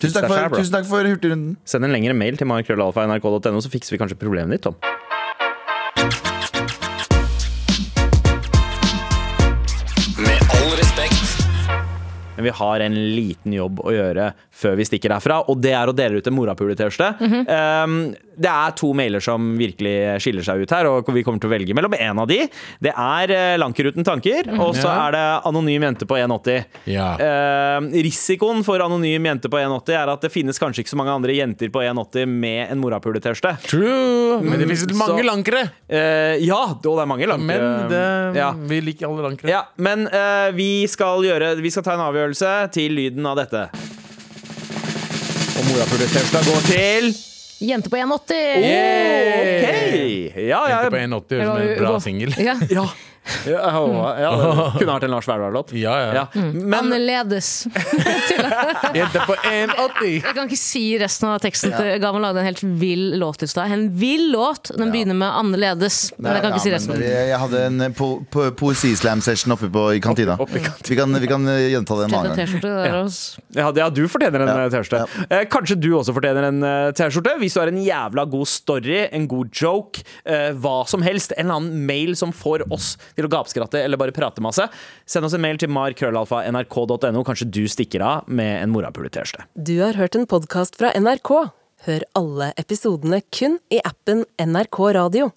Tusen takk er for, tusen takk for hurtigrunden. Send en lengre mail til markrøllalfa.nrk.no, så fikser vi kanskje problemet ditt, Tom. Med all respekt. Men vi har en liten jobb å gjøre før vi stikker herfra, og det er å dele ut en morapuletørste. um, det er to mailer som virkelig skiller seg ut her, og vi kommer til å velge mellom en av de. Det er uh, Lanker uten tanker, og så er det Anonym jente på 1,80. Ja. Um, risikoen for anonym jente på 1,80 er at det finnes kanskje ikke så mange andre jenter på 1,80 med en morapuletørste. True. Men det finnes Mm, mange så- lankere. Uh, ja, og det er mange lankere. Men det, ja. vi liker alle lankere. Ja, men uh, vi skal gjøre Vi skal ta en avgjørelse til lyden av dette. Og morapuletørsta går til Jente på 1,80! OK! Ja, ja. Jente på 1,80 høres ut som en bra singel. Ja. ja. Ja, ja, ja, det kunne vært en Lars Vaular-låt. Ja, ja. Ja. Men Annerledes. Jente på 1,80! Jeg kan ikke si resten av teksten. til Gammel lagde en helt vill låt i stad. En vill låt! Den begynner med 'annerledes'. Men jeg kan ikke si resten. men Jeg, hadde en eh, po po poesislam-session oppe på, i kantina. Oppe i kantina. Vi kan, vi kan eh, gjenta det en Kjøpt annen gang. T-skjorte der også. Ja, ja, du fortjener en Ja. eh, T-skjorte. Eh, kanskje du også fortjener en T-skjorte. Hvis du har en jævla god story, en god joke, eh, hva som helst. En eller annen mail som får oss til å gapskratte eller bare prate masse. Send oss en mail til markrøllalfa.nrk.no. Kanskje du stikker av med en morapulet-T-skjorte. Du har hørt en podkast fra NRK. Hør alle episodene kun i appen NRK Radio.